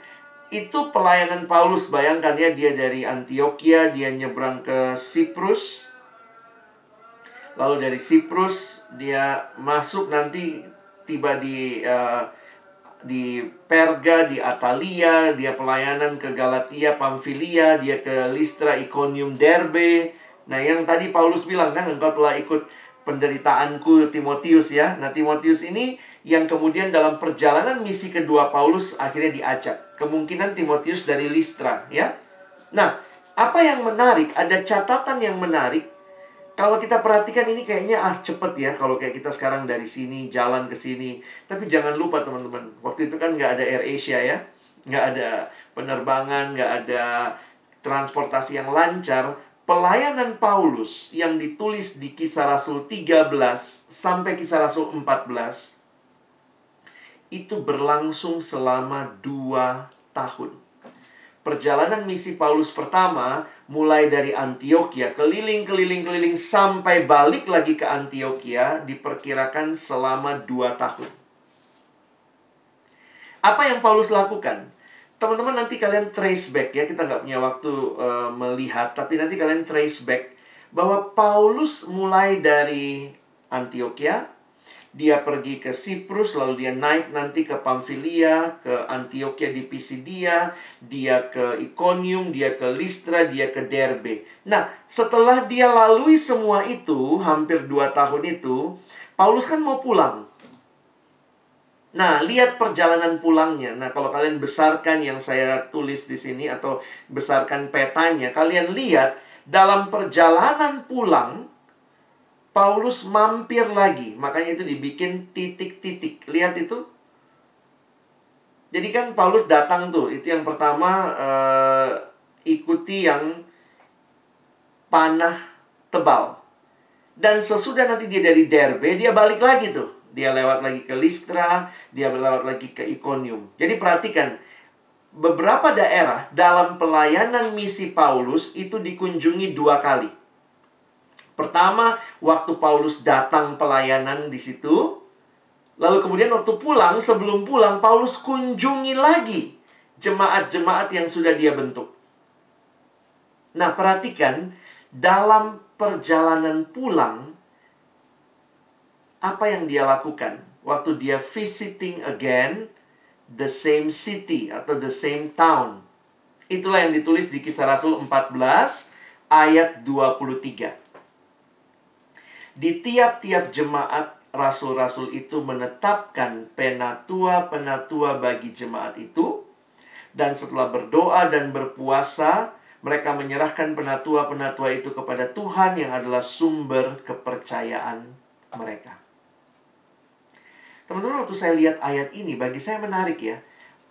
itu pelayanan Paulus. Bayangkan ya, dia dari Antioquia, dia nyebrang ke Siprus. Lalu dari Siprus dia masuk nanti tiba di uh, di Perga, di Atalia, dia pelayanan ke Galatia, Pamfilia, dia ke Listra, Iconium, Derbe. Nah, yang tadi Paulus bilang kan engkau telah ikut penderitaanku Timotius ya. Nah, Timotius ini yang kemudian dalam perjalanan misi kedua Paulus akhirnya diajak. Kemungkinan Timotius dari Listra ya. Nah, apa yang menarik, ada catatan yang menarik. Kalau kita perhatikan ini kayaknya ah cepet ya kalau kayak kita sekarang dari sini jalan ke sini. Tapi jangan lupa teman-teman, waktu itu kan nggak ada Air Asia ya, nggak ada penerbangan, nggak ada transportasi yang lancar pelayanan Paulus yang ditulis di kisah Rasul 13 sampai kisah Rasul 14 itu berlangsung selama dua tahun. Perjalanan misi Paulus pertama mulai dari Antioquia keliling-keliling-keliling sampai balik lagi ke Antioquia diperkirakan selama dua tahun. Apa yang Paulus lakukan? teman-teman nanti kalian trace back ya kita nggak punya waktu uh, melihat tapi nanti kalian trace back bahwa Paulus mulai dari Antioquia dia pergi ke Siprus, lalu dia naik nanti ke Pamfilia, ke Antioquia di Pisidia, dia ke Iconium, dia ke Listra, dia ke Derbe. Nah, setelah dia lalui semua itu, hampir dua tahun itu, Paulus kan mau pulang. Nah, lihat perjalanan pulangnya. Nah, kalau kalian besarkan yang saya tulis di sini atau besarkan petanya, kalian lihat dalam perjalanan pulang, Paulus mampir lagi. Makanya itu dibikin titik-titik. Lihat itu. Jadi kan Paulus datang tuh. Itu yang pertama uh, ikuti yang panah tebal. Dan sesudah nanti dia dari Derbe, dia balik lagi tuh. Dia lewat lagi ke Listra, dia lewat lagi ke Iconium. Jadi perhatikan, beberapa daerah dalam pelayanan misi Paulus itu dikunjungi dua kali. Pertama, waktu Paulus datang pelayanan di situ. Lalu kemudian waktu pulang, sebelum pulang, Paulus kunjungi lagi jemaat-jemaat yang sudah dia bentuk. Nah, perhatikan, dalam perjalanan pulang, apa yang dia lakukan? Waktu dia visiting again the same city atau the same town. Itulah yang ditulis di kisah Rasul 14 ayat 23 di tiap-tiap jemaat rasul-rasul itu menetapkan penatua-penatua bagi jemaat itu dan setelah berdoa dan berpuasa mereka menyerahkan penatua-penatua itu kepada Tuhan yang adalah sumber kepercayaan mereka. Teman-teman, waktu saya lihat ayat ini, bagi saya menarik ya.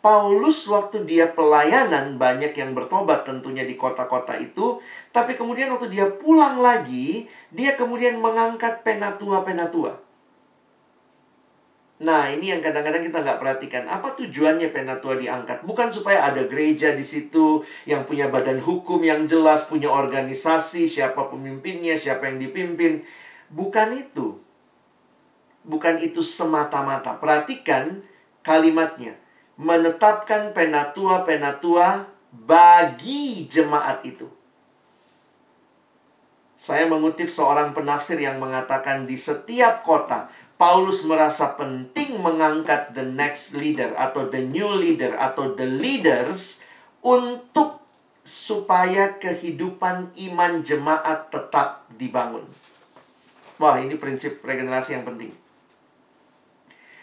Paulus waktu dia pelayanan banyak yang bertobat tentunya di kota-kota itu, tapi kemudian waktu dia pulang lagi, dia kemudian mengangkat penatua-penatua. Nah, ini yang kadang-kadang kita nggak perhatikan. Apa tujuannya penatua diangkat? Bukan supaya ada gereja di situ yang punya badan hukum yang jelas, punya organisasi, siapa pemimpinnya, siapa yang dipimpin. Bukan itu. Bukan itu semata-mata. Perhatikan kalimatnya. Menetapkan penatua-penatua bagi jemaat itu. Saya mengutip seorang penafsir yang mengatakan di setiap kota Paulus merasa penting mengangkat the next leader atau the new leader atau the leaders untuk supaya kehidupan iman jemaat tetap dibangun. Wah, ini prinsip regenerasi yang penting.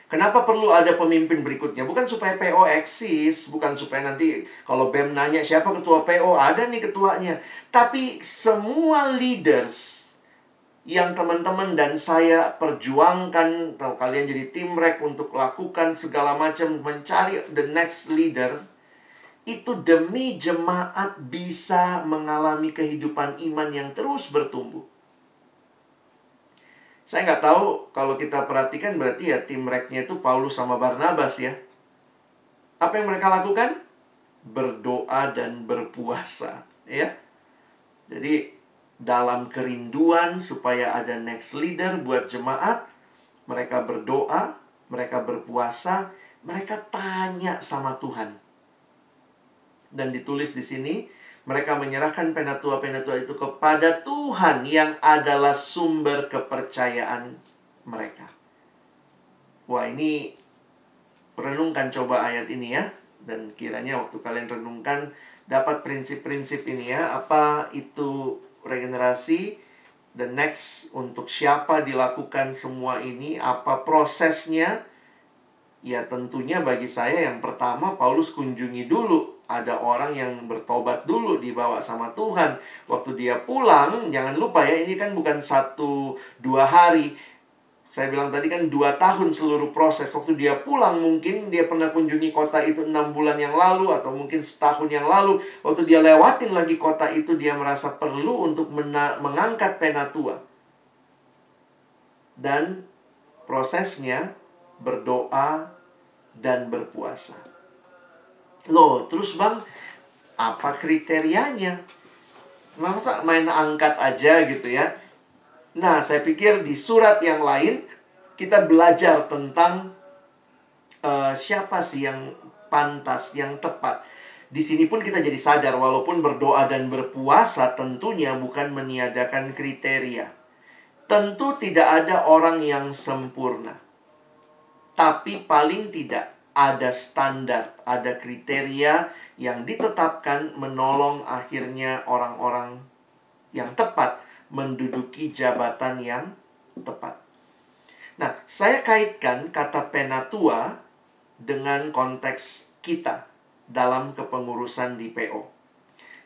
Kenapa perlu ada pemimpin berikutnya? Bukan supaya PO eksis, bukan supaya nanti kalau BEM nanya siapa ketua PO, ada nih ketuanya. Tapi semua leaders yang teman-teman dan saya perjuangkan, atau kalian jadi tim rek untuk lakukan segala macam mencari the next leader, itu demi jemaat bisa mengalami kehidupan iman yang terus bertumbuh. Saya nggak tahu kalau kita perhatikan berarti ya tim reknya itu Paulus sama Barnabas ya. Apa yang mereka lakukan? Berdoa dan berpuasa, ya. Jadi dalam kerinduan supaya ada next leader buat jemaat, mereka berdoa, mereka berpuasa, mereka tanya sama Tuhan. Dan ditulis di sini, mereka menyerahkan penatua-penatua itu kepada Tuhan yang adalah sumber kepercayaan mereka. Wah, ini renungkan coba ayat ini ya. Dan kiranya waktu kalian renungkan dapat prinsip-prinsip ini ya. Apa itu regenerasi? The next untuk siapa dilakukan semua ini? Apa prosesnya? Ya tentunya bagi saya yang pertama Paulus kunjungi dulu ada orang yang bertobat dulu dibawa sama Tuhan. Waktu dia pulang, jangan lupa ya, ini kan bukan satu dua hari. Saya bilang tadi kan dua tahun seluruh proses. Waktu dia pulang mungkin dia pernah kunjungi kota itu enam bulan yang lalu atau mungkin setahun yang lalu. Waktu dia lewatin lagi kota itu dia merasa perlu untuk mengangkat penatua. Dan prosesnya berdoa dan berpuasa. Loh, terus bang, apa kriterianya? Masa main angkat aja gitu ya? Nah, saya pikir di surat yang lain kita belajar tentang uh, siapa sih yang pantas, yang tepat. Di sini pun kita jadi sadar walaupun berdoa dan berpuasa tentunya bukan meniadakan kriteria. Tentu tidak ada orang yang sempurna. tapi paling tidak ada standar, ada kriteria yang ditetapkan menolong akhirnya orang-orang yang tepat menduduki jabatan yang tepat. Nah, saya kaitkan kata penatua dengan konteks kita dalam kepengurusan di PO.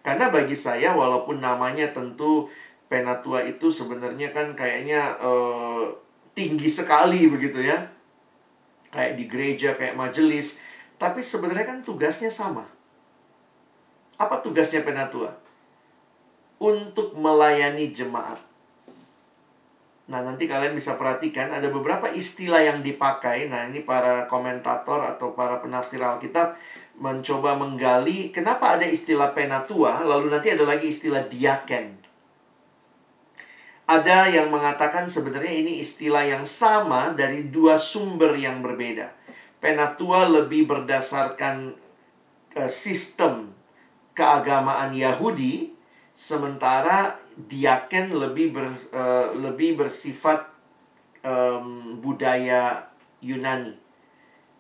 Karena bagi saya walaupun namanya tentu penatua itu sebenarnya kan kayaknya uh, tinggi sekali begitu ya. Kayak di gereja, kayak majelis, tapi sebenarnya kan tugasnya sama. Apa tugasnya penatua? Untuk melayani jemaat. Nah, nanti kalian bisa perhatikan ada beberapa istilah yang dipakai. Nah, ini para komentator atau para penafsir Alkitab mencoba menggali kenapa ada istilah penatua, lalu nanti ada lagi istilah diaken. Ada yang mengatakan sebenarnya ini istilah yang sama dari dua sumber yang berbeda. Penatua lebih berdasarkan uh, sistem keagamaan Yahudi, sementara diaken lebih ber, uh, lebih bersifat um, budaya Yunani.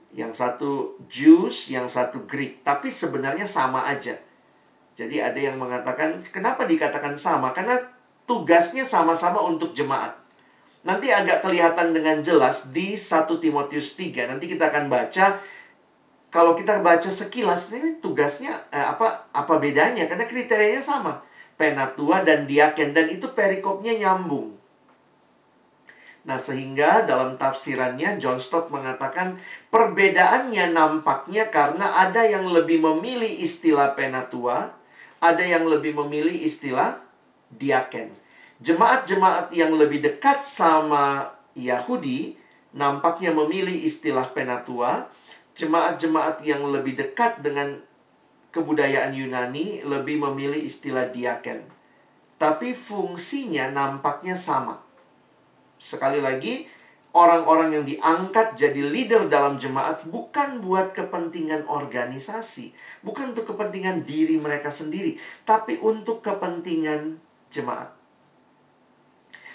Yang satu Jews, yang satu Greek, tapi sebenarnya sama aja. Jadi ada yang mengatakan kenapa dikatakan sama? Karena tugasnya sama-sama untuk jemaat. Nanti agak kelihatan dengan jelas di 1 Timotius 3. Nanti kita akan baca kalau kita baca sekilas ini tugasnya eh, apa apa bedanya karena kriterianya sama penatua dan diaken dan itu perikopnya nyambung. Nah, sehingga dalam tafsirannya John Stott mengatakan perbedaannya nampaknya karena ada yang lebih memilih istilah penatua, ada yang lebih memilih istilah diaken. Jemaat-jemaat yang lebih dekat sama Yahudi nampaknya memilih istilah penatua. Jemaat-jemaat yang lebih dekat dengan kebudayaan Yunani lebih memilih istilah diaken. Tapi fungsinya nampaknya sama. Sekali lagi, orang-orang yang diangkat jadi leader dalam jemaat bukan buat kepentingan organisasi, bukan untuk kepentingan diri mereka sendiri, tapi untuk kepentingan jemaat.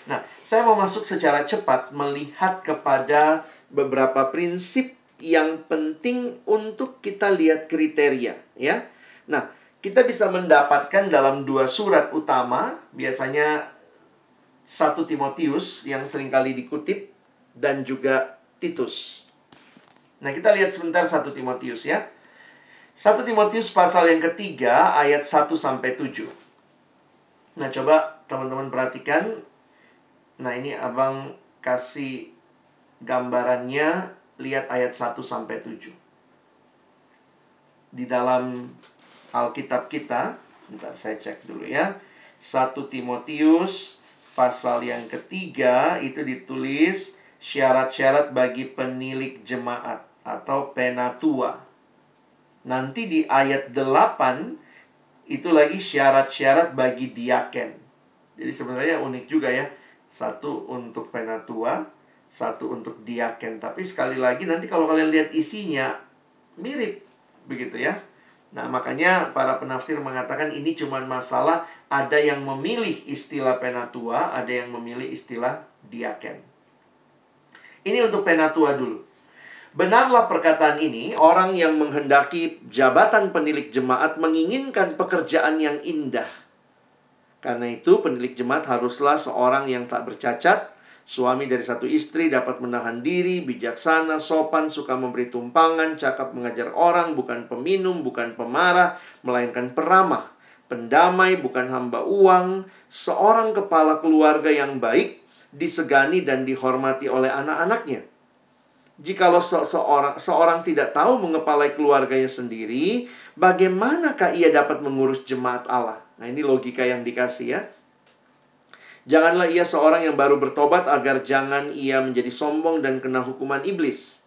Nah, saya mau masuk secara cepat melihat kepada beberapa prinsip yang penting untuk kita lihat kriteria ya. Nah, kita bisa mendapatkan dalam dua surat utama, biasanya satu Timotius yang sering kali dikutip dan juga Titus. Nah, kita lihat sebentar satu Timotius ya. Satu Timotius pasal yang ketiga ayat 1 sampai 7. Nah, coba teman-teman perhatikan. Nah, ini Abang kasih gambarannya lihat ayat 1 sampai 7. Di dalam Alkitab kita, bentar saya cek dulu ya. 1 Timotius pasal yang ketiga itu ditulis syarat-syarat bagi penilik jemaat atau penatua. Nanti di ayat 8 itu lagi syarat-syarat bagi diaken. Jadi sebenarnya unik juga ya. Satu untuk penatua, satu untuk diaken. Tapi sekali lagi nanti kalau kalian lihat isinya mirip begitu ya. Nah, makanya para penafsir mengatakan ini cuma masalah ada yang memilih istilah penatua, ada yang memilih istilah diaken. Ini untuk penatua dulu. Benarlah perkataan ini, orang yang menghendaki jabatan penilik jemaat menginginkan pekerjaan yang indah. Karena itu, penilik jemaat haruslah seorang yang tak bercacat, Suami dari satu istri dapat menahan diri, bijaksana, sopan, suka memberi tumpangan, cakap mengajar orang, bukan peminum, bukan pemarah, melainkan peramah, pendamai, bukan hamba uang, seorang kepala keluarga yang baik, disegani dan dihormati oleh anak-anaknya. Jikalau se seorang, seorang tidak tahu mengepalai keluarganya sendiri, bagaimanakah ia dapat mengurus jemaat Allah? Nah, ini logika yang dikasih ya. Janganlah ia seorang yang baru bertobat agar jangan ia menjadi sombong dan kena hukuman iblis.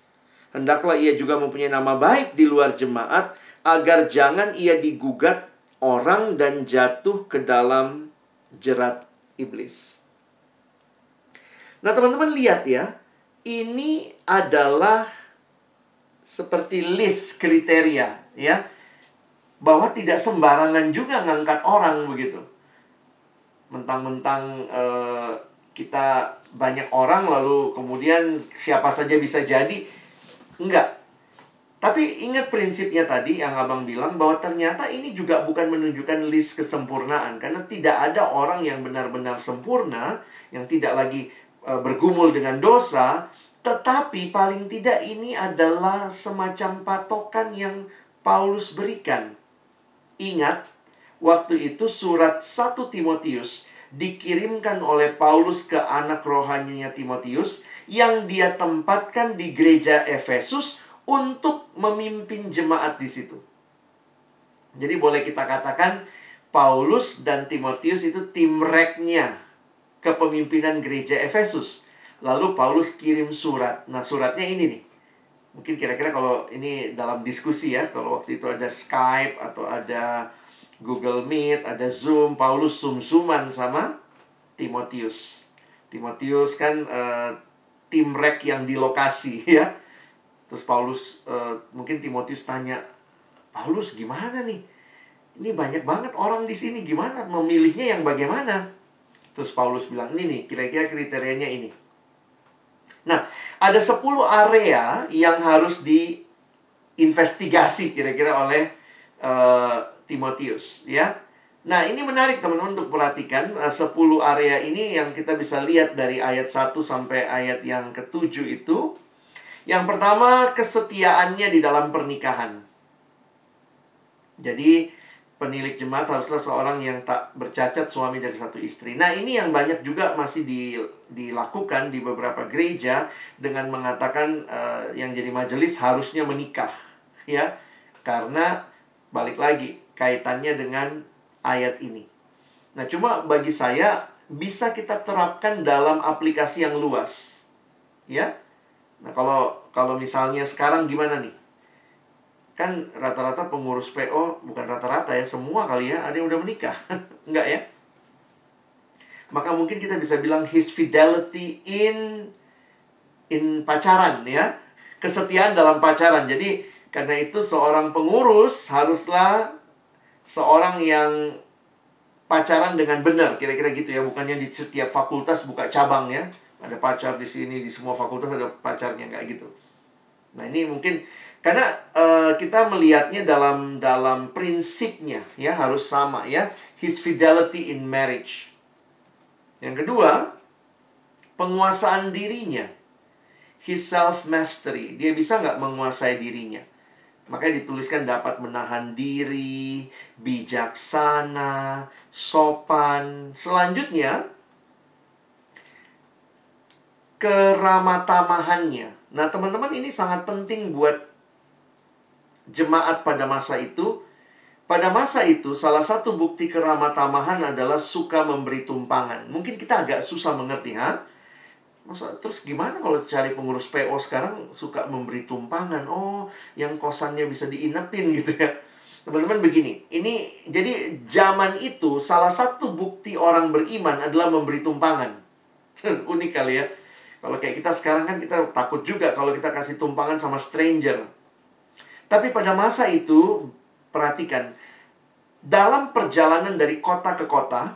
Hendaklah ia juga mempunyai nama baik di luar jemaat agar jangan ia digugat orang dan jatuh ke dalam jerat iblis. Nah, teman-teman lihat ya, ini adalah seperti list kriteria ya bahwa tidak sembarangan juga ngangkat orang begitu mentang-mentang uh, kita banyak orang lalu kemudian siapa saja bisa jadi Enggak. Tapi ingat prinsipnya tadi yang abang bilang bahwa ternyata ini juga bukan menunjukkan list kesempurnaan. Karena tidak ada orang yang benar-benar sempurna, yang tidak lagi uh, bergumul dengan dosa. Tetapi paling tidak ini adalah semacam patokan yang Paulus berikan. Ingat, waktu itu surat 1 Timotius dikirimkan oleh Paulus ke anak rohaninya Timotius yang dia tempatkan di gereja Efesus untuk memimpin jemaat di situ. Jadi boleh kita katakan Paulus dan Timotius itu tim reknya kepemimpinan gereja Efesus. Lalu Paulus kirim surat. Nah, suratnya ini nih. Mungkin kira-kira kalau ini dalam diskusi ya, kalau waktu itu ada Skype atau ada Google Meet, ada Zoom, Paulus sum-suman sama Timotius. Timotius kan uh, tim rek yang di lokasi ya Terus Paulus uh, mungkin Timotius tanya, "Paulus gimana nih? Ini banyak banget orang di sini, gimana memilihnya yang bagaimana?" Terus Paulus bilang, "Ini nih, kira-kira kriterianya ini." Nah, ada 10 area yang harus diinvestigasi kira-kira oleh uh, Timotius, ya. Nah, ini menarik teman-teman untuk perhatikan uh, 10 area ini yang kita bisa lihat dari ayat 1 sampai ayat yang ketujuh itu yang pertama, kesetiaannya di dalam pernikahan. Jadi, penilik jemaat haruslah seorang yang tak bercacat suami dari satu istri. Nah, ini yang banyak juga masih di, dilakukan di beberapa gereja dengan mengatakan uh, yang jadi majelis harusnya menikah, ya. Karena balik lagi kaitannya dengan ayat ini. Nah, cuma bagi saya bisa kita terapkan dalam aplikasi yang luas. Ya. Nah, kalau kalau misalnya sekarang gimana nih? Kan rata-rata pengurus PO bukan rata-rata ya, semua kali ya, ada yang udah menikah. Enggak ya? Maka mungkin kita bisa bilang his fidelity in in pacaran ya. Kesetiaan dalam pacaran. Jadi karena itu seorang pengurus haruslah seorang yang pacaran dengan benar, kira-kira gitu ya, bukannya di setiap fakultas buka cabang ya ada pacar di sini di semua fakultas ada pacarnya kayak gitu nah ini mungkin karena uh, kita melihatnya dalam dalam prinsipnya ya harus sama ya his fidelity in marriage. Yang kedua penguasaan dirinya. His self mastery dia bisa nggak menguasai dirinya? Makanya dituliskan dapat menahan diri bijaksana sopan. Selanjutnya keramatamahannya. Nah, teman-teman ini sangat penting buat jemaat pada masa itu. Pada masa itu, salah satu bukti keramatamahan adalah suka memberi tumpangan. Mungkin kita agak susah mengerti, ha? Masa, terus gimana kalau cari pengurus PO sekarang suka memberi tumpangan? Oh, yang kosannya bisa diinepin gitu ya. Teman-teman begini, ini jadi zaman itu salah satu bukti orang beriman adalah memberi tumpangan. Unik kali ya kalau kayak kita sekarang kan kita takut juga kalau kita kasih tumpangan sama stranger. Tapi pada masa itu, perhatikan, dalam perjalanan dari kota ke kota,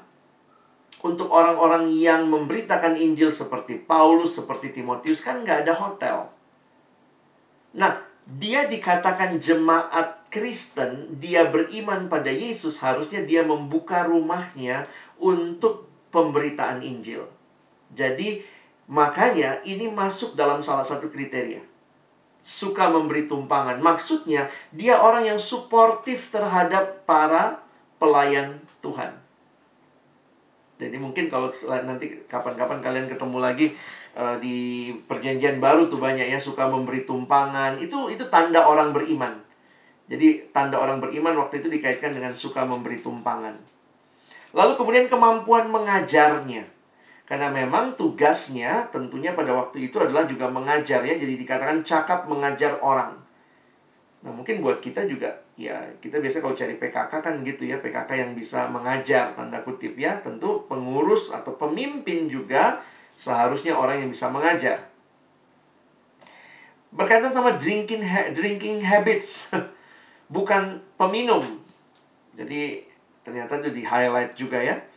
untuk orang-orang yang memberitakan Injil seperti Paulus, seperti Timotius, kan nggak ada hotel. Nah, dia dikatakan jemaat Kristen, dia beriman pada Yesus, harusnya dia membuka rumahnya untuk pemberitaan Injil. Jadi, Makanya ini masuk dalam salah satu kriteria. Suka memberi tumpangan. Maksudnya dia orang yang suportif terhadap para pelayan Tuhan. Jadi mungkin kalau nanti kapan-kapan kalian ketemu lagi uh, di perjanjian baru tuh banyak ya suka memberi tumpangan. Itu itu tanda orang beriman. Jadi tanda orang beriman waktu itu dikaitkan dengan suka memberi tumpangan. Lalu kemudian kemampuan mengajarnya. Karena memang tugasnya tentunya pada waktu itu adalah juga mengajar ya. Jadi dikatakan cakap mengajar orang. Nah mungkin buat kita juga ya kita biasa kalau cari PKK kan gitu ya. PKK yang bisa mengajar tanda kutip ya. Tentu pengurus atau pemimpin juga seharusnya orang yang bisa mengajar. Berkaitan sama drinking ha drinking habits. Bukan peminum. Jadi ternyata itu di highlight juga ya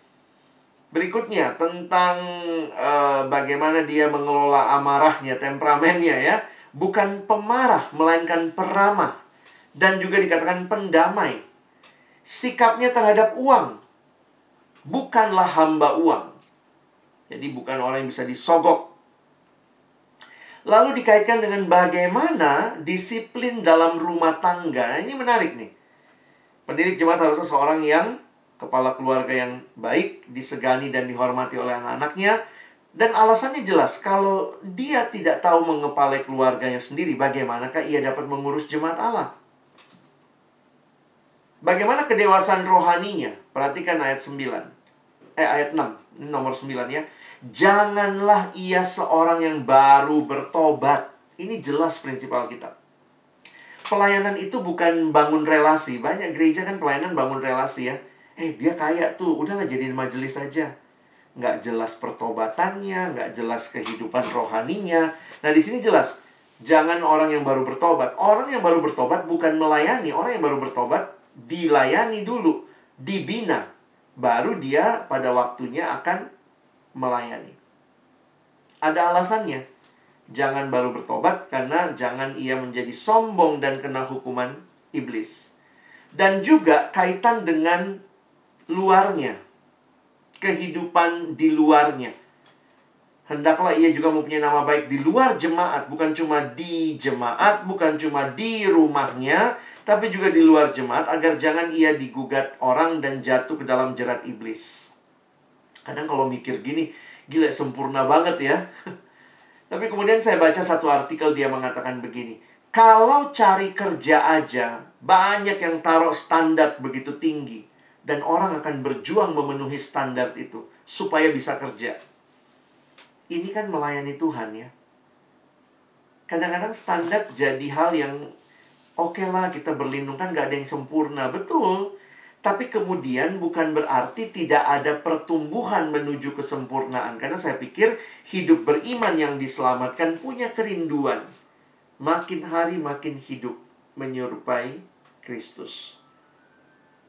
Berikutnya tentang uh, bagaimana dia mengelola amarahnya, temperamennya ya. bukan pemarah, melainkan peramah, dan juga dikatakan pendamai. Sikapnya terhadap uang bukanlah hamba uang. Jadi bukan orang yang bisa disogok. Lalu dikaitkan dengan bagaimana disiplin dalam rumah tangga. Ini menarik nih. Pendidik jemaat harusnya seorang yang kepala keluarga yang baik, disegani dan dihormati oleh anak-anaknya. Dan alasannya jelas, kalau dia tidak tahu mengepalai keluarganya sendiri, bagaimanakah ia dapat mengurus jemaat Allah? Bagaimana kedewasaan rohaninya? Perhatikan ayat 9. Eh, ayat 6. Ini nomor 9 ya. Janganlah ia seorang yang baru bertobat. Ini jelas prinsip Alkitab. Pelayanan itu bukan bangun relasi. Banyak gereja kan pelayanan bangun relasi ya. Eh, dia kaya tuh. Udahlah jadiin majelis saja nggak jelas pertobatannya, nggak jelas kehidupan rohaninya. Nah, di sini jelas, jangan orang yang baru bertobat. Orang yang baru bertobat bukan melayani, orang yang baru bertobat dilayani dulu, dibina, baru dia pada waktunya akan melayani. Ada alasannya. Jangan baru bertobat karena jangan ia menjadi sombong dan kena hukuman iblis. Dan juga kaitan dengan luarnya kehidupan di luarnya. Hendaklah ia juga mempunyai nama baik di luar jemaat, bukan cuma di jemaat, bukan cuma di rumahnya, tapi juga di luar jemaat agar jangan ia digugat orang dan jatuh ke dalam jerat iblis. Kadang kalau mikir gini, gila sempurna banget ya. tapi kemudian saya baca satu artikel dia mengatakan begini, kalau cari kerja aja banyak yang taruh standar begitu tinggi dan orang akan berjuang memenuhi standar itu supaya bisa kerja. Ini kan melayani Tuhan ya. Kadang-kadang standar jadi hal yang oke okay lah kita berlindung kan gak ada yang sempurna betul. Tapi kemudian bukan berarti tidak ada pertumbuhan menuju kesempurnaan. Karena saya pikir hidup beriman yang diselamatkan punya kerinduan. Makin hari makin hidup menyerupai Kristus.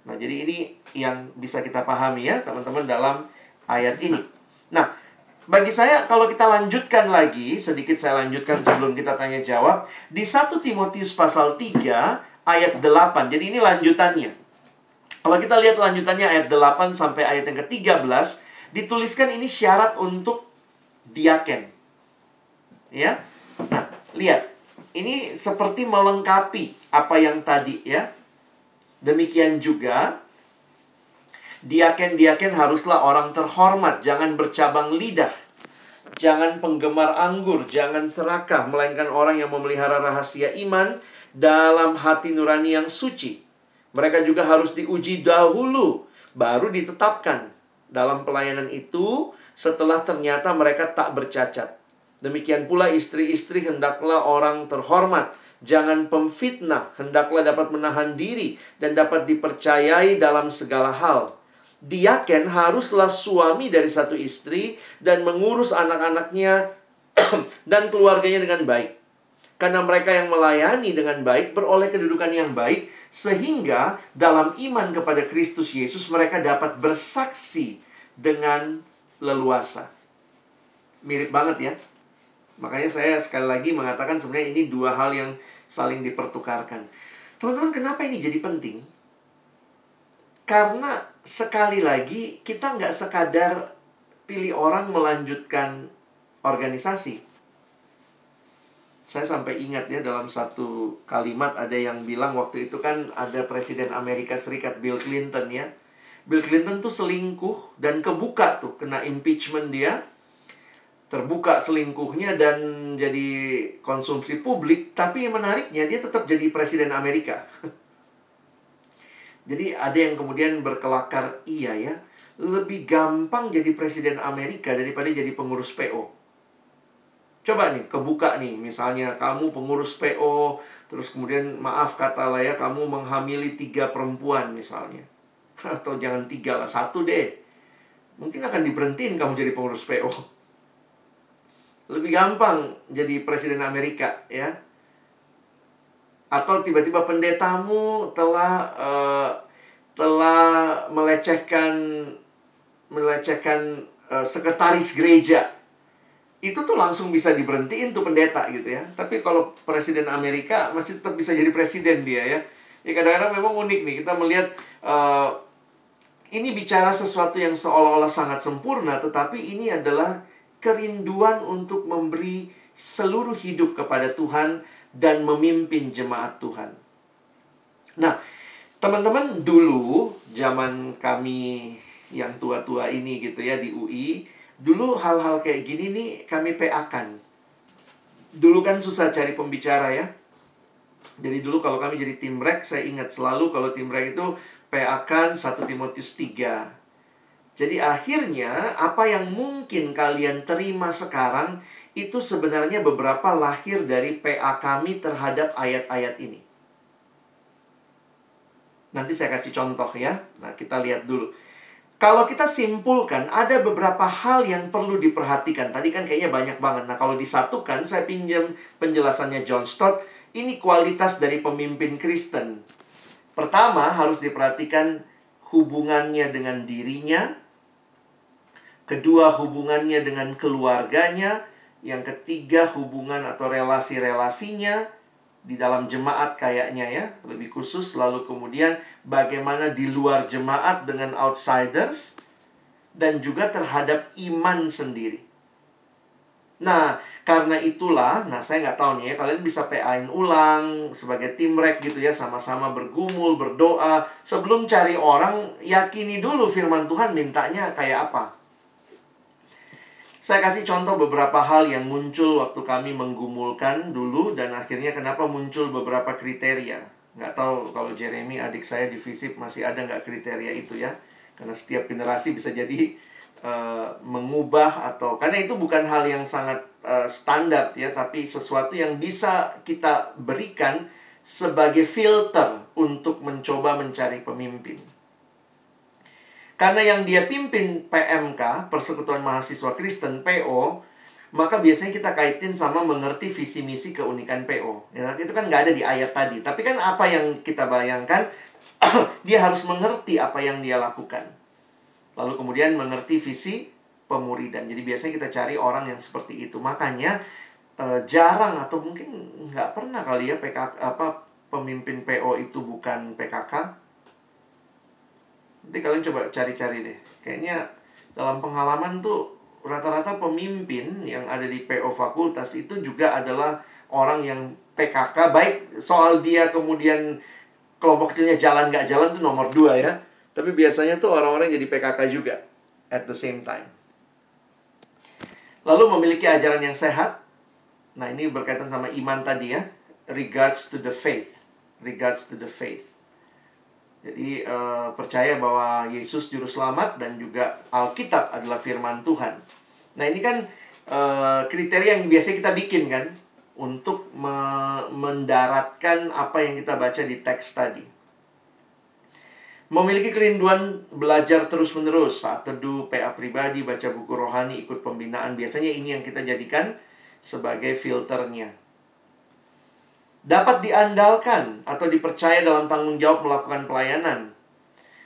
Nah, jadi ini yang bisa kita pahami ya, teman-teman dalam ayat ini. Nah, bagi saya kalau kita lanjutkan lagi, sedikit saya lanjutkan sebelum kita tanya jawab, di 1 Timotius pasal 3 ayat 8. Jadi ini lanjutannya. Kalau kita lihat lanjutannya ayat 8 sampai ayat yang ke-13, dituliskan ini syarat untuk diaken. Ya. Nah, lihat. Ini seperti melengkapi apa yang tadi ya. Demikian juga diaken-diaken haruslah orang terhormat, jangan bercabang lidah. Jangan penggemar anggur, jangan serakah, melainkan orang yang memelihara rahasia iman dalam hati nurani yang suci. Mereka juga harus diuji dahulu, baru ditetapkan dalam pelayanan itu setelah ternyata mereka tak bercacat. Demikian pula istri-istri hendaklah orang terhormat, Jangan pemfitnah, hendaklah dapat menahan diri dan dapat dipercayai dalam segala hal. Diaken haruslah suami dari satu istri dan mengurus anak-anaknya dan keluarganya dengan baik. Karena mereka yang melayani dengan baik beroleh kedudukan yang baik sehingga dalam iman kepada Kristus Yesus mereka dapat bersaksi dengan leluasa. Mirip banget ya. Makanya saya sekali lagi mengatakan sebenarnya ini dua hal yang saling dipertukarkan. Teman-teman, kenapa ini jadi penting? Karena sekali lagi kita nggak sekadar pilih orang melanjutkan organisasi. Saya sampai ingat ya dalam satu kalimat ada yang bilang waktu itu kan ada Presiden Amerika Serikat Bill Clinton ya. Bill Clinton tuh selingkuh dan kebuka tuh kena impeachment dia terbuka selingkuhnya dan jadi konsumsi publik, tapi menariknya dia tetap jadi presiden Amerika. jadi ada yang kemudian berkelakar, iya ya, lebih gampang jadi presiden Amerika daripada jadi pengurus PO. Coba nih, kebuka nih, misalnya kamu pengurus PO, terus kemudian maaf kata lah ya, kamu menghamili tiga perempuan misalnya. Atau jangan tiga lah, satu deh. Mungkin akan diberhentiin kamu jadi pengurus PO lebih gampang jadi presiden Amerika ya atau tiba-tiba pendetamu telah uh, telah melecehkan melecehkan uh, sekretaris gereja itu tuh langsung bisa diberhentiin tuh pendeta gitu ya. Tapi kalau presiden Amerika masih tetap bisa jadi presiden dia ya. Ya kadang-kadang memang unik nih kita melihat uh, ini bicara sesuatu yang seolah-olah sangat sempurna, tetapi ini adalah kerinduan untuk memberi seluruh hidup kepada Tuhan dan memimpin jemaat Tuhan. Nah, teman-teman dulu zaman kami yang tua-tua ini gitu ya di UI, Dulu hal-hal kayak gini nih kami PA-kan. Dulu kan susah cari pembicara ya. Jadi dulu kalau kami jadi tim rek, saya ingat selalu kalau tim rek itu PA-kan 1 Timotius 3. Jadi akhirnya apa yang mungkin kalian terima sekarang itu sebenarnya beberapa lahir dari PA kami terhadap ayat-ayat ini. Nanti saya kasih contoh ya. Nah, kita lihat dulu. Kalau kita simpulkan, ada beberapa hal yang perlu diperhatikan. Tadi kan kayaknya banyak banget. Nah, kalau disatukan, saya pinjam penjelasannya John Stott. Ini kualitas dari pemimpin Kristen. Pertama, harus diperhatikan hubungannya dengan dirinya. Kedua, hubungannya dengan keluarganya. Yang ketiga, hubungan atau relasi-relasinya di dalam jemaat kayaknya ya, lebih khusus lalu kemudian bagaimana di luar jemaat dengan outsiders dan juga terhadap iman sendiri. Nah, karena itulah, nah saya nggak tahu nih ya, kalian bisa PA-in ulang sebagai tim rek gitu ya, sama-sama bergumul, berdoa. Sebelum cari orang, yakini dulu firman Tuhan mintanya kayak apa. Saya kasih contoh beberapa hal yang muncul waktu kami menggumulkan dulu dan akhirnya kenapa muncul beberapa kriteria. Nggak tahu kalau Jeremy adik saya di FISIP masih ada nggak kriteria itu ya. Karena setiap generasi bisa jadi uh, mengubah atau karena itu bukan hal yang sangat uh, standar ya, tapi sesuatu yang bisa kita berikan sebagai filter untuk mencoba mencari pemimpin. Karena yang dia pimpin PMK, Persekutuan Mahasiswa Kristen, PO, maka biasanya kita kaitin sama mengerti visi misi keunikan PO. Ya, itu kan nggak ada di ayat tadi. Tapi kan apa yang kita bayangkan, dia harus mengerti apa yang dia lakukan. Lalu kemudian mengerti visi pemuridan. Jadi biasanya kita cari orang yang seperti itu. Makanya eh, jarang atau mungkin nggak pernah kali ya PKK apa pemimpin PO itu bukan PKK Nanti kalian coba cari-cari deh. Kayaknya dalam pengalaman tuh rata-rata pemimpin yang ada di PO fakultas itu juga adalah orang yang PKK baik soal dia kemudian kelompok kecilnya jalan nggak jalan tuh nomor dua ya. Tapi biasanya tuh orang-orang jadi PKK juga at the same time. Lalu memiliki ajaran yang sehat. Nah ini berkaitan sama iman tadi ya. Regards to the faith. Regards to the faith jadi uh, percaya bahwa Yesus juru selamat dan juga Alkitab adalah firman Tuhan. Nah, ini kan uh, kriteria yang biasa kita bikin kan untuk me mendaratkan apa yang kita baca di teks tadi. Memiliki kerinduan belajar terus-menerus saat teduh, PA pribadi, baca buku rohani, ikut pembinaan. Biasanya ini yang kita jadikan sebagai filternya dapat diandalkan atau dipercaya dalam tanggung jawab melakukan pelayanan,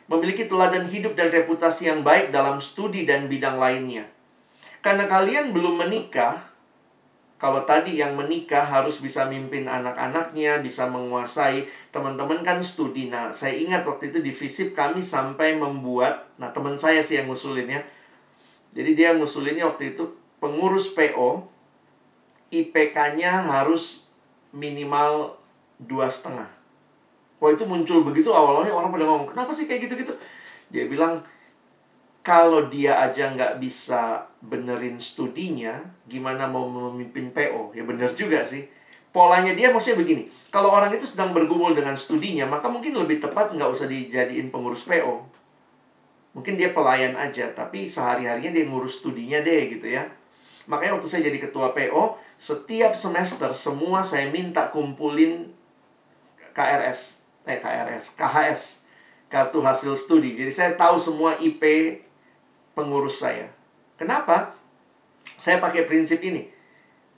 memiliki teladan hidup dan reputasi yang baik dalam studi dan bidang lainnya. Karena kalian belum menikah, kalau tadi yang menikah harus bisa mimpin anak-anaknya, bisa menguasai teman-teman kan studi. Nah, saya ingat waktu itu di FISIP kami sampai membuat, nah teman saya sih yang ngusulin ya. Jadi dia ngusulinnya waktu itu pengurus PO, IPK-nya harus minimal dua setengah. Wah itu muncul begitu awalnya orang pada ngomong kenapa sih kayak gitu-gitu? Dia bilang kalau dia aja nggak bisa benerin studinya, gimana mau memimpin PO? Ya bener juga sih. Polanya dia maksudnya begini, kalau orang itu sedang bergumul dengan studinya, maka mungkin lebih tepat nggak usah dijadiin pengurus PO. Mungkin dia pelayan aja, tapi sehari-harinya dia ngurus studinya deh gitu ya. Makanya waktu saya jadi ketua PO, setiap semester semua saya minta kumpulin KRS, eh KRS, KHS, kartu hasil studi. Jadi saya tahu semua IP pengurus saya. Kenapa? Saya pakai prinsip ini.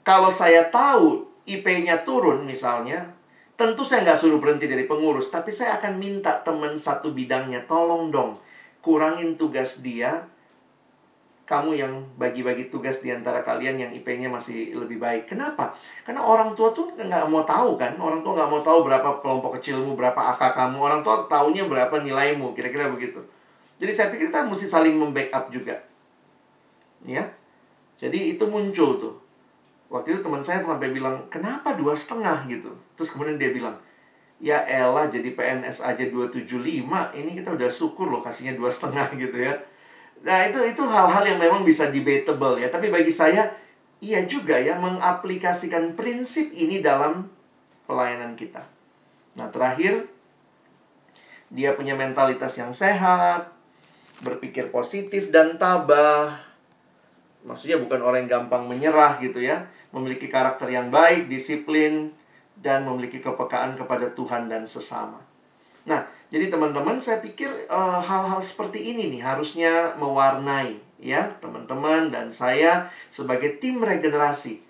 Kalau saya tahu IP-nya turun misalnya, tentu saya nggak suruh berhenti dari pengurus, tapi saya akan minta teman satu bidangnya, tolong dong, kurangin tugas dia, kamu yang bagi-bagi tugas di antara kalian yang IP-nya masih lebih baik. Kenapa? Karena orang tua tuh nggak mau tahu kan. Orang tua nggak mau tahu berapa kelompok kecilmu, berapa AK kamu. Orang tua taunya berapa nilaimu, kira-kira begitu. Jadi saya pikir kita mesti saling membackup juga. Ya. Jadi itu muncul tuh. Waktu itu teman saya sampai bilang, kenapa dua setengah gitu. Terus kemudian dia bilang, ya elah jadi PNS aja 275, ini kita udah syukur loh kasihnya dua setengah gitu ya Nah, itu itu hal-hal yang memang bisa debatable ya. Tapi bagi saya iya juga ya mengaplikasikan prinsip ini dalam pelayanan kita. Nah, terakhir dia punya mentalitas yang sehat, berpikir positif dan tabah. Maksudnya bukan orang yang gampang menyerah gitu ya, memiliki karakter yang baik, disiplin dan memiliki kepekaan kepada Tuhan dan sesama. Nah, jadi teman-teman saya pikir eh, hal-hal uh, seperti ini nih harusnya mewarnai ya teman-teman dan saya sebagai tim regenerasi.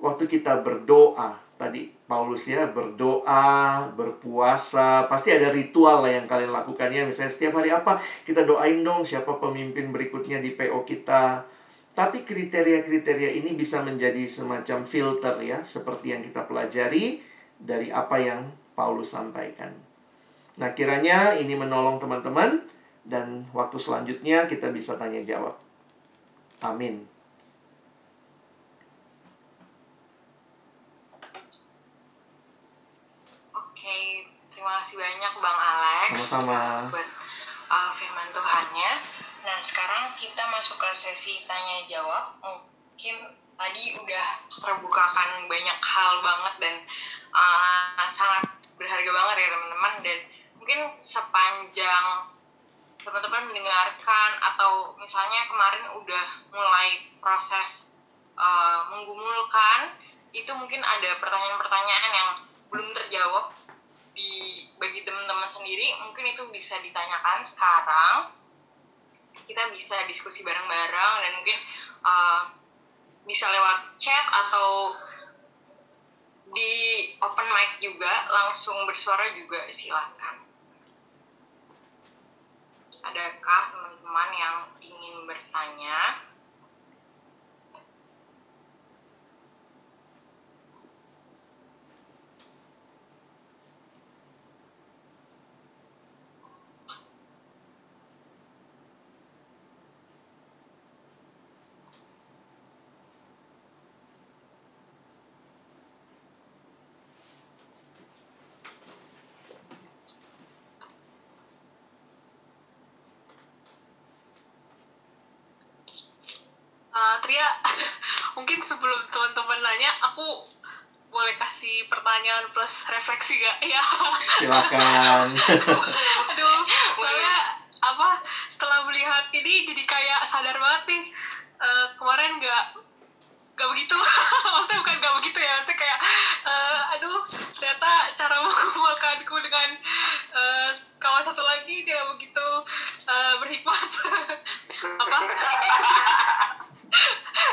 Waktu kita berdoa, tadi Paulus ya berdoa, berpuasa, pasti ada ritual lah yang kalian lakukan ya. Misalnya setiap hari apa kita doain dong siapa pemimpin berikutnya di PO kita. Tapi kriteria-kriteria ini bisa menjadi semacam filter ya, seperti yang kita pelajari dari apa yang Paulus sampaikan. Nah, kiranya ini menolong teman-teman dan waktu selanjutnya kita bisa tanya jawab. Amin. Oke, terima kasih banyak Bang Alex. Sama-sama. Buat uh, firman Tuhannya. Nah, sekarang kita masuk ke sesi tanya jawab. Mungkin tadi udah terbukakan banyak hal banget dan uh, sangat berharga banget ya teman-teman dan mungkin sepanjang teman-teman mendengarkan atau misalnya kemarin udah mulai proses uh, menggumulkan itu mungkin ada pertanyaan-pertanyaan yang belum terjawab di bagi teman-teman sendiri mungkin itu bisa ditanyakan sekarang. Kita bisa diskusi bareng-bareng dan mungkin uh, bisa lewat chat atau di open mic juga langsung bersuara juga silahkan adakah teman-teman yang ingin bertanya? uh, Tria mungkin sebelum teman-teman nanya aku boleh kasih pertanyaan plus refleksi gak? Ya. Silakan. Aduh, soalnya apa setelah melihat ini jadi kayak sadar banget nih uh, kemarin nggak gak begitu maksudnya bukan gak begitu ya maksudnya kayak uh, aduh ternyata cara mengumpulkanku dengan uh, kawan satu lagi tidak begitu uh, berhikmat apa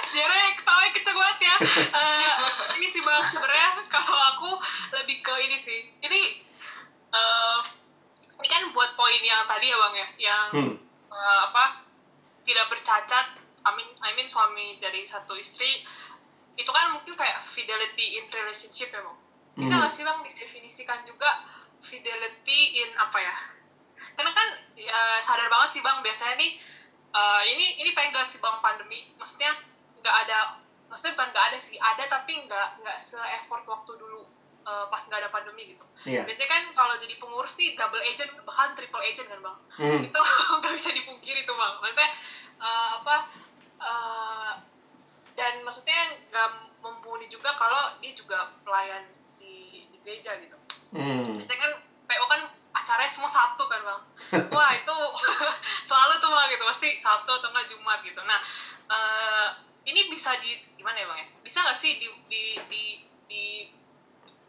Jare ketawa kenceng banget ya. Uh, ini sih bang sebenarnya kalau aku lebih ke ini sih. Ini uh, ini kan buat poin yang tadi ya bang ya, yang hmm. uh, apa tidak bercacat. Amin, I mean suami dari satu istri itu kan mungkin kayak fidelity in relationship ya bang. Bisa hmm. nggak sih bang didefinisikan juga fidelity in apa ya? Karena kan ya, sadar banget sih bang biasanya nih uh, ini ini pengen sih bang pandemi maksudnya nggak ada maksudnya bukan nggak ada sih ada tapi nggak nggak se effort waktu dulu uh, pas nggak ada pandemi gitu. Yeah. biasanya kan kalau jadi pengurus nih double agent bahkan triple agent kan bang? Mm. itu nggak bisa dipungkiri tuh bang. Maksudnya uh, apa uh, dan maksudnya nggak mumpuni juga kalau dia juga pelayan di, di gereja gitu. Mm. biasanya kan PO kan acaranya semua satu kan bang? Wah itu selalu tuh bang gitu. Pasti Sabtu atau enggak Jumat gitu. Nah uh, ini bisa di gimana ya bang ya bisa nggak sih di di di, di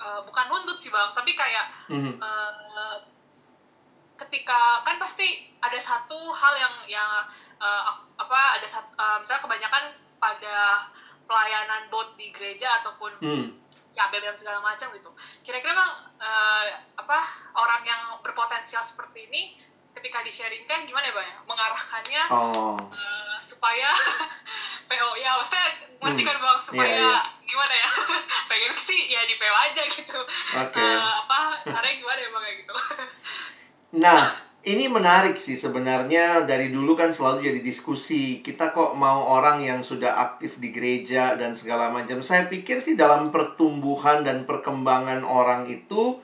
uh, bukan nuntut sih bang tapi kayak mm-hmm. uh, ketika kan pasti ada satu hal yang yang uh, apa ada satu, uh, misalnya kebanyakan pada pelayanan bot di gereja ataupun mm ya BBM segala macam gitu. Kira-kira bang uh, apa orang yang berpotensial seperti ini ketika di-sharingkan gimana ya bang ya mengarahkannya oh. uh, supaya PO ya maksudnya ngerti kan bang supaya Iya, iya. gimana ya pengen sih ya di PO aja gitu Oke. Eh, apa caranya gimana ya bang kayak gitu Nah, ini menarik sih sebenarnya dari dulu kan selalu jadi diskusi. Kita kok mau orang yang sudah aktif di gereja dan segala macam. Saya pikir sih dalam pertumbuhan dan perkembangan orang itu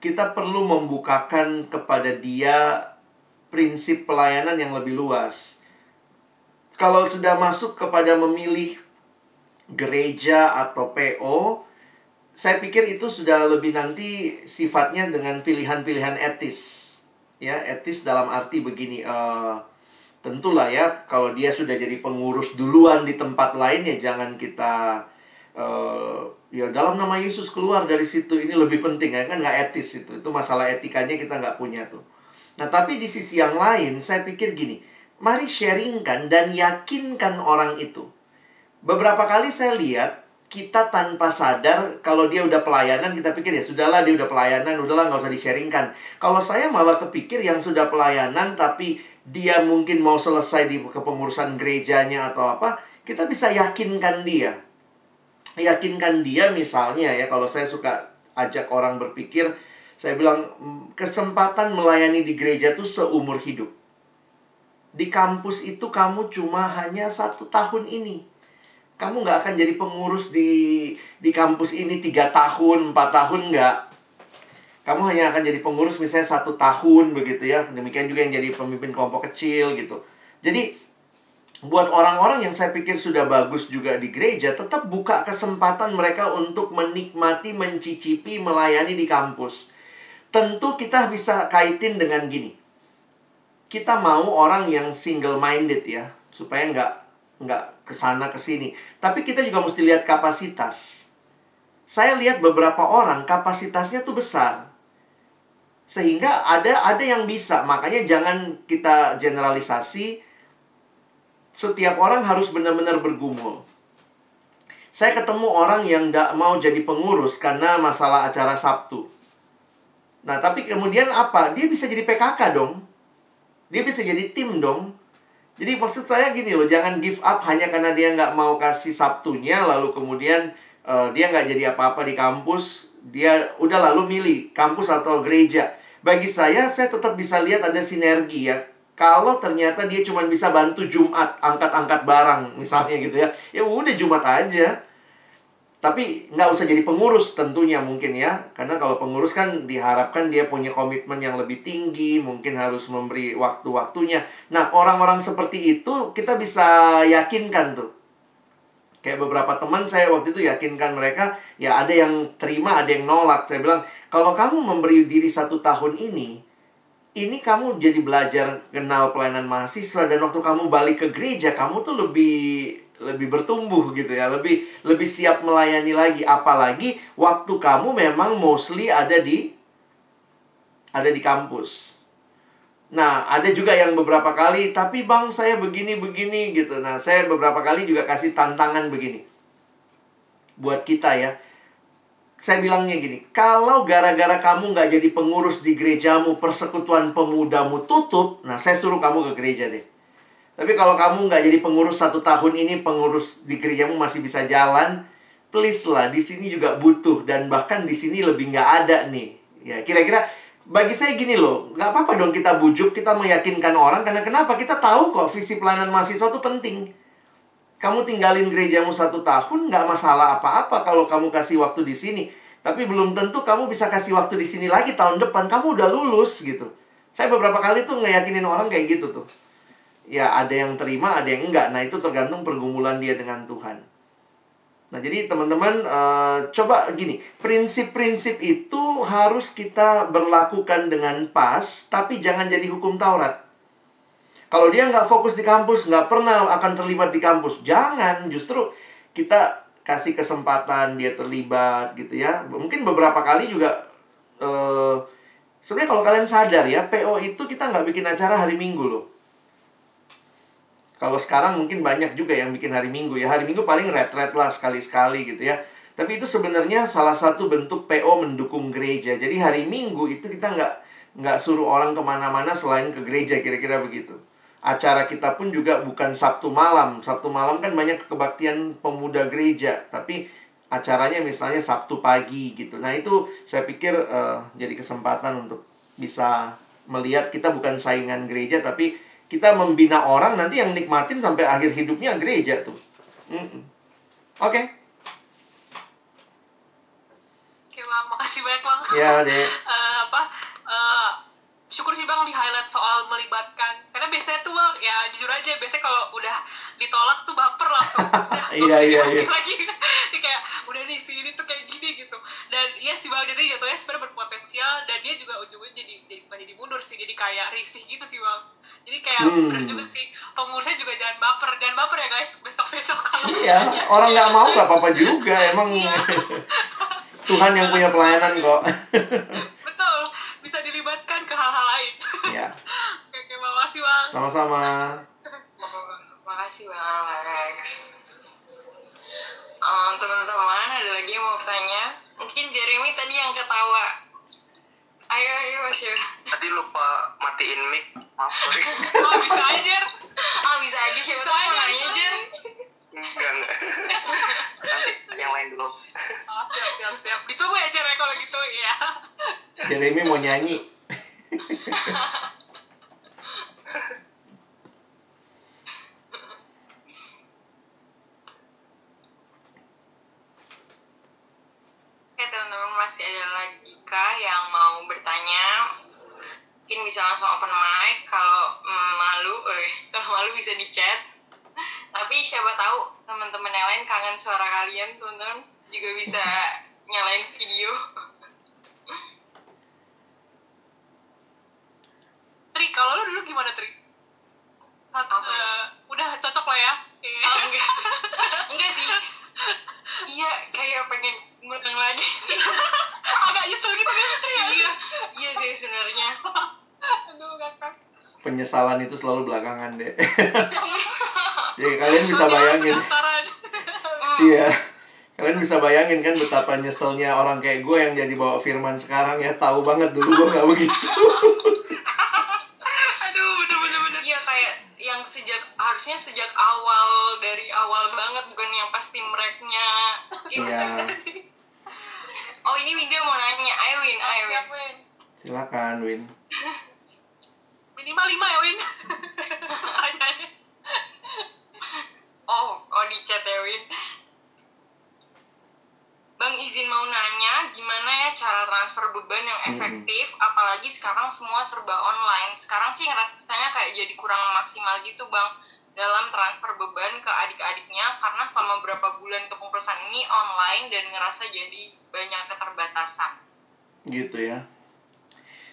kita perlu membukakan kepada dia prinsip pelayanan yang lebih luas. Kalau sudah masuk kepada memilih gereja atau PO, saya pikir itu sudah lebih nanti sifatnya dengan pilihan-pilihan etis. Ya, etis dalam arti begini, eh, tentulah ya kalau dia sudah jadi pengurus duluan di tempat lain ya jangan kita eh, ya dalam nama Yesus keluar dari situ ini lebih penting ya kan nggak etis itu itu masalah etikanya kita nggak punya tuh. Nah tapi di sisi yang lain saya pikir gini, mari sharingkan dan yakinkan orang itu. Beberapa kali saya lihat kita tanpa sadar kalau dia udah pelayanan kita pikir ya sudahlah dia udah pelayanan udahlah nggak usah di-sharingkan. Kalau saya malah kepikir yang sudah pelayanan tapi dia mungkin mau selesai di kepengurusan gerejanya atau apa, kita bisa yakinkan dia. Yakinkan dia misalnya ya kalau saya suka ajak orang berpikir saya bilang "Mm, kesempatan melayani di gereja itu seumur hidup. Di kampus itu kamu cuma hanya satu tahun ini. Kamu nggak akan jadi pengurus di di kampus ini tiga tahun empat tahun nggak. Kamu hanya akan jadi pengurus misalnya satu tahun begitu ya. Demikian juga yang jadi pemimpin kelompok kecil gitu. Jadi buat orang-orang yang saya pikir sudah bagus juga di gereja tetap buka kesempatan mereka untuk menikmati mencicipi melayani di kampus. Tentu kita bisa kaitin dengan gini kita mau orang yang single minded ya supaya nggak nggak ke sana ke sini. Tapi kita juga mesti lihat kapasitas. Saya lihat beberapa orang kapasitasnya tuh besar. Sehingga ada ada yang bisa. Makanya jangan kita generalisasi setiap orang harus benar-benar bergumul. Saya ketemu orang yang tidak mau jadi pengurus karena masalah acara Sabtu. Nah tapi kemudian apa? Dia bisa jadi PKK dong dia bisa jadi tim dong jadi maksud saya gini loh, jangan give up hanya karena dia nggak mau kasih Sabtunya, lalu kemudian eh, dia nggak jadi apa-apa di kampus, dia udah lalu milih kampus atau gereja. Bagi saya, saya tetap bisa lihat ada sinergi ya. Kalau ternyata dia cuma bisa bantu Jumat, angkat-angkat barang misalnya gitu ya, ya udah Jumat aja. Tapi nggak usah jadi pengurus tentunya mungkin ya. Karena kalau pengurus kan diharapkan dia punya komitmen yang lebih tinggi. Mungkin harus memberi waktu-waktunya. Nah orang-orang seperti itu kita bisa yakinkan tuh. Kayak beberapa teman saya waktu itu yakinkan mereka. Ya ada yang terima, ada yang nolak. Saya bilang, kalau kamu memberi diri satu tahun ini. Ini kamu jadi belajar kenal pelayanan mahasiswa. Dan waktu kamu balik ke gereja, kamu tuh lebih lebih bertumbuh gitu ya, lebih lebih siap melayani lagi. Apalagi waktu kamu memang mostly ada di ada di kampus. Nah, ada juga yang beberapa kali, tapi bang saya begini-begini gitu. Nah, saya beberapa kali juga kasih tantangan begini. Buat kita ya. Saya bilangnya gini, kalau gara-gara kamu nggak jadi pengurus di gerejamu, persekutuan pemudamu tutup, nah saya suruh kamu ke gereja deh. Tapi kalau kamu nggak jadi pengurus satu tahun ini, pengurus di gerejamu masih bisa jalan, please lah, di sini juga butuh dan bahkan di sini lebih nggak ada nih. Ya kira-kira bagi saya gini loh, nggak apa-apa dong kita bujuk, kita meyakinkan orang karena kenapa? Kita tahu kok visi pelayanan mahasiswa itu penting. Kamu tinggalin gerejamu satu tahun nggak masalah apa-apa kalau kamu kasih waktu di sini. Tapi belum tentu kamu bisa kasih waktu di sini lagi tahun depan. Kamu udah lulus gitu. Saya beberapa kali tuh ngeyakinin orang kayak gitu tuh ya ada yang terima, ada yang enggak. Nah, itu tergantung pergumulan dia dengan Tuhan. Nah, jadi teman-teman eh, coba gini, prinsip-prinsip itu harus kita berlakukan dengan pas, tapi jangan jadi hukum Taurat. Kalau dia nggak fokus di kampus, nggak pernah akan terlibat di kampus, jangan. Justru kita kasih kesempatan dia terlibat gitu ya. Mungkin beberapa kali juga eh, sebenarnya kalau kalian sadar ya, PO itu kita nggak bikin acara hari Minggu loh. Kalau sekarang mungkin banyak juga yang bikin hari Minggu ya. Hari Minggu paling retret lah sekali-sekali gitu ya. Tapi itu sebenarnya salah satu bentuk PO mendukung gereja. Jadi hari Minggu itu kita nggak nggak suruh orang ke mana-mana selain ke gereja kira-kira begitu. acara kita pun juga bukan Sabtu malam. Sabtu malam kan banyak kebaktian pemuda gereja, tapi acaranya misalnya Sabtu pagi gitu. Nah, itu saya pikir uh, jadi kesempatan untuk bisa melihat kita bukan saingan gereja tapi kita membina orang nanti yang nikmatin sampai akhir hidupnya gereja tuh. Mm -mm. Oke. Okay. Oke, Bang. Makasih banyak, Bang. Ya, deh. uh, apa? Uh, syukur sih bang di highlight soal melibatkan. Karena biasanya tuh bang ya jujur aja biasanya kalau udah ditolak tuh baper langsung. Udah iya iya iya. lagi. Kayak udah nih si ini tuh kayak gini gitu. Dan iya sih bang jadi jatuhnya sebenarnya berpotensial dan dia juga ujungnya jadi jadi bukan jadi mundur sih. Jadi kayak risih gitu sih bang. Jadi kayak hmm. bener juga sih pengurusnya juga jangan baper. Jangan baper ya guys besok besok kalau iya ya, orang nggak ya. mau nggak apa-apa juga emang. Iya. Tuhan yang punya pelayanan kok. Betul bisa dilibatkan ke hal-hal lain. Iya. oke, oke, makasih bang. Sama-sama. makasih bang Alex. Um, teman-teman ada lagi yang mau bertanya? Mungkin Jeremy tadi yang ketawa. Ayo, ayo Mas Tadi lupa matiin mic. Maaf, sorry. oh, bisa aja. Oh, bisa aja. Siapa tahu mau nanya aja. Enggak, enggak. Nanti yang lain dulu. Oh, siap, siap, siap. Ditunggu ya, Cer, kalau gitu, ya. Jeremy mau nyanyi. Oke teman-teman masih ada lagi kah yang mau bertanya? Mungkin bisa langsung open mic. Kalau mm, malu, eh kalau malu bisa di chat. Tapi siapa tahu teman-teman yang lain kangen suara kalian teman-teman juga bisa nyalain video. Tri, kalau lu dulu gimana Tri? Saat, uh, udah cocok lah ya? Oh, enggak. enggak sih. Iya, kayak pengen ngundang lagi. Agak nyesel gitu kan Tri ya? Iya, iya sih sebenarnya. Aduh, kakak. Penyesalan itu selalu belakangan deh. Jadi kalian bisa bayangin. Iya. Kalian bisa bayangin kan betapa nyeselnya orang kayak gue yang jadi bawa firman sekarang ya. Tahu banget dulu gue gak begitu. harusnya sejak awal dari awal banget bukan yang pasti mereknya gitu. Iya. oh ini Winda mau nanya, ayo Win, ayo Win. Win. Silakan Win. Minimal lima ya Win. oh, oh di chat ya Win. Bang izin mau nanya, gimana ya cara transfer beban yang efektif, hmm. apalagi sekarang semua serba online. Sekarang sih ngerasanya kayak jadi kurang maksimal gitu bang dalam transfer beban ke adik-adiknya karena selama beberapa bulan kepengurusan ini online dan ngerasa jadi banyak keterbatasan. Gitu ya.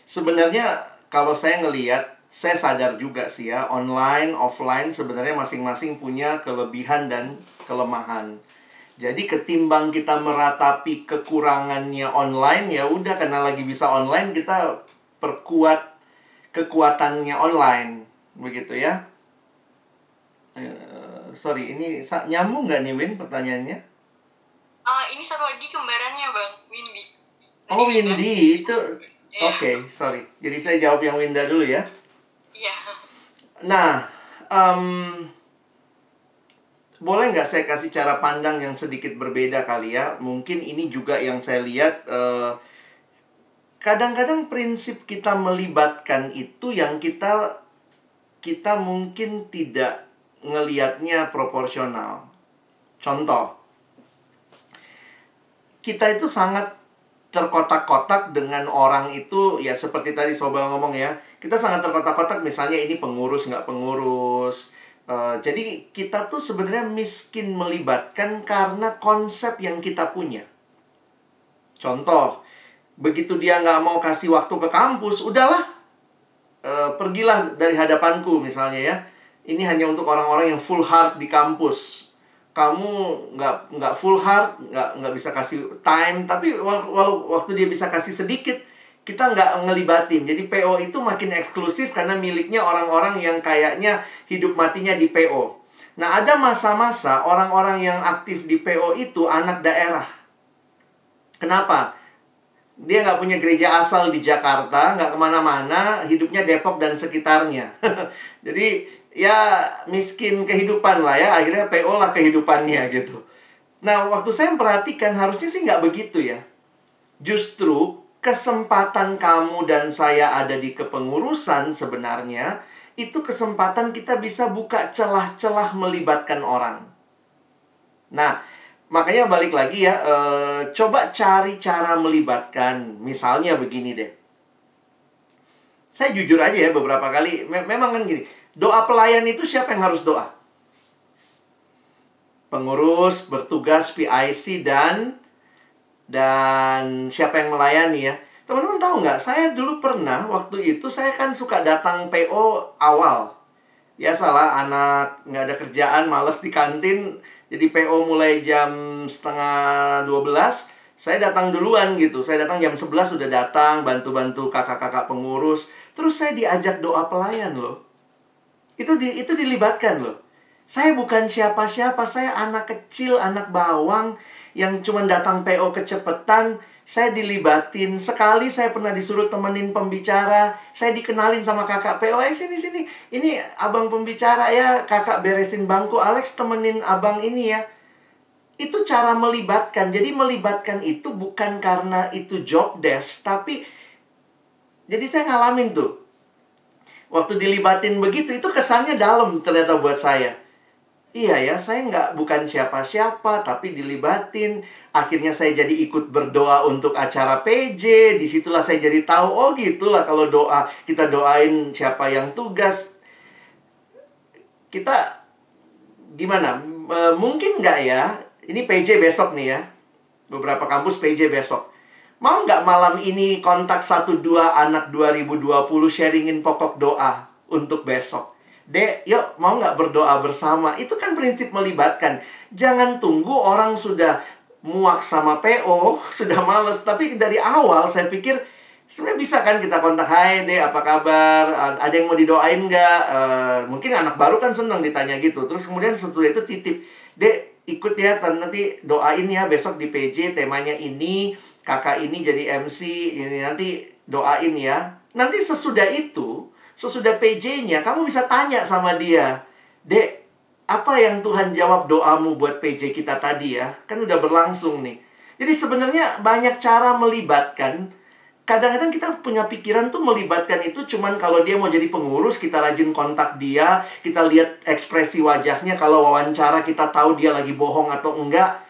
Sebenarnya kalau saya ngelihat, saya sadar juga sih ya, online, offline sebenarnya masing-masing punya kelebihan dan kelemahan. Jadi ketimbang kita meratapi kekurangannya online ya udah karena lagi bisa online kita perkuat kekuatannya online begitu ya. Uh, sorry, ini nyambung nggak nih Win pertanyaannya? Uh, ini satu lagi kembarannya bang, Windy. oh Windy itu, yeah. oke okay, sorry. Jadi saya jawab yang Winda dulu ya. Iya. Yeah. Nah, um, boleh nggak saya kasih cara pandang yang sedikit berbeda kali ya? Mungkin ini juga yang saya lihat. Uh, kadang-kadang prinsip kita melibatkan itu yang kita kita mungkin tidak ngeliatnya proporsional. Contoh, kita itu sangat terkotak-kotak dengan orang itu ya seperti tadi Sobel ngomong ya kita sangat terkotak-kotak misalnya ini pengurus nggak pengurus uh, jadi kita tuh sebenarnya miskin melibatkan karena konsep yang kita punya. Contoh begitu dia nggak mau kasih waktu ke kampus udahlah uh, pergilah dari hadapanku misalnya ya. Ini hanya untuk orang-orang yang full heart di kampus. Kamu nggak nggak full heart nggak nggak bisa kasih time tapi walau waktu dia bisa kasih sedikit kita nggak ngelibatin. Jadi PO itu makin eksklusif karena miliknya orang-orang yang kayaknya hidup matinya di PO nah ada masa-masa orang-orang yang aktif di PO itu anak daerah. Kenapa? Dia nggak punya gereja asal di Jakarta, nggak ke mana-mana, hidupnya Depok dan sekitarnya. Jadi ya miskin kehidupan lah ya akhirnya PO lah kehidupannya gitu. Nah waktu saya memperhatikan harusnya sih nggak begitu ya. Justru kesempatan kamu dan saya ada di kepengurusan sebenarnya itu kesempatan kita bisa buka celah-celah melibatkan orang. Nah makanya balik lagi ya eh, coba cari cara melibatkan. Misalnya begini deh. Saya jujur aja ya beberapa kali me- memang kan gini doa pelayan itu siapa yang harus doa? Pengurus bertugas PIC dan dan siapa yang melayani ya? Teman-teman tahu nggak? Saya dulu pernah waktu itu saya kan suka datang PO awal. Biasalah anak nggak ada kerjaan males di kantin. Jadi PO mulai jam setengah 12 saya datang duluan gitu. Saya datang jam 11 sudah datang bantu-bantu kakak-kakak pengurus. Terus saya diajak doa pelayan loh. Itu di itu dilibatkan loh. Saya bukan siapa-siapa saya anak kecil anak bawang yang cuma datang PO kecepetan saya dilibatin. Sekali saya pernah disuruh temenin pembicara saya dikenalin sama kakak PO eh sini sini ini abang pembicara ya kakak beresin bangku Alex temenin abang ini ya. Itu cara melibatkan. Jadi melibatkan itu bukan karena itu job desk tapi jadi saya ngalamin tuh. Waktu dilibatin begitu itu kesannya dalam ternyata buat saya Iya ya, saya nggak bukan siapa-siapa, tapi dilibatin. Akhirnya saya jadi ikut berdoa untuk acara PJ. Di situlah saya jadi tahu, oh gitulah kalau doa. Kita doain siapa yang tugas. Kita gimana? E, mungkin nggak ya? Ini PJ besok nih ya. Beberapa kampus PJ besok. Mau nggak malam ini kontak satu dua anak 2020 sharingin pokok doa untuk besok? Dek, yuk mau nggak berdoa bersama? Itu kan prinsip melibatkan. Jangan tunggu orang sudah muak sama PO, sudah males. Tapi dari awal saya pikir sebenarnya bisa kan kita kontak, Hai dek, apa kabar? Ada yang mau didoain nggak? Uh, mungkin anak baru kan seneng ditanya gitu. Terus kemudian setelah itu titip, Dek, ikut ya, nanti doain ya besok di PJ temanya ini, kakak ini jadi MC, ini nanti doain ya. Nanti sesudah itu, sesudah PJ-nya, kamu bisa tanya sama dia, Dek, apa yang Tuhan jawab doamu buat PJ kita tadi ya? Kan udah berlangsung nih. Jadi sebenarnya banyak cara melibatkan. Kadang-kadang kita punya pikiran tuh melibatkan itu cuman kalau dia mau jadi pengurus, kita rajin kontak dia, kita lihat ekspresi wajahnya, kalau wawancara kita tahu dia lagi bohong atau enggak.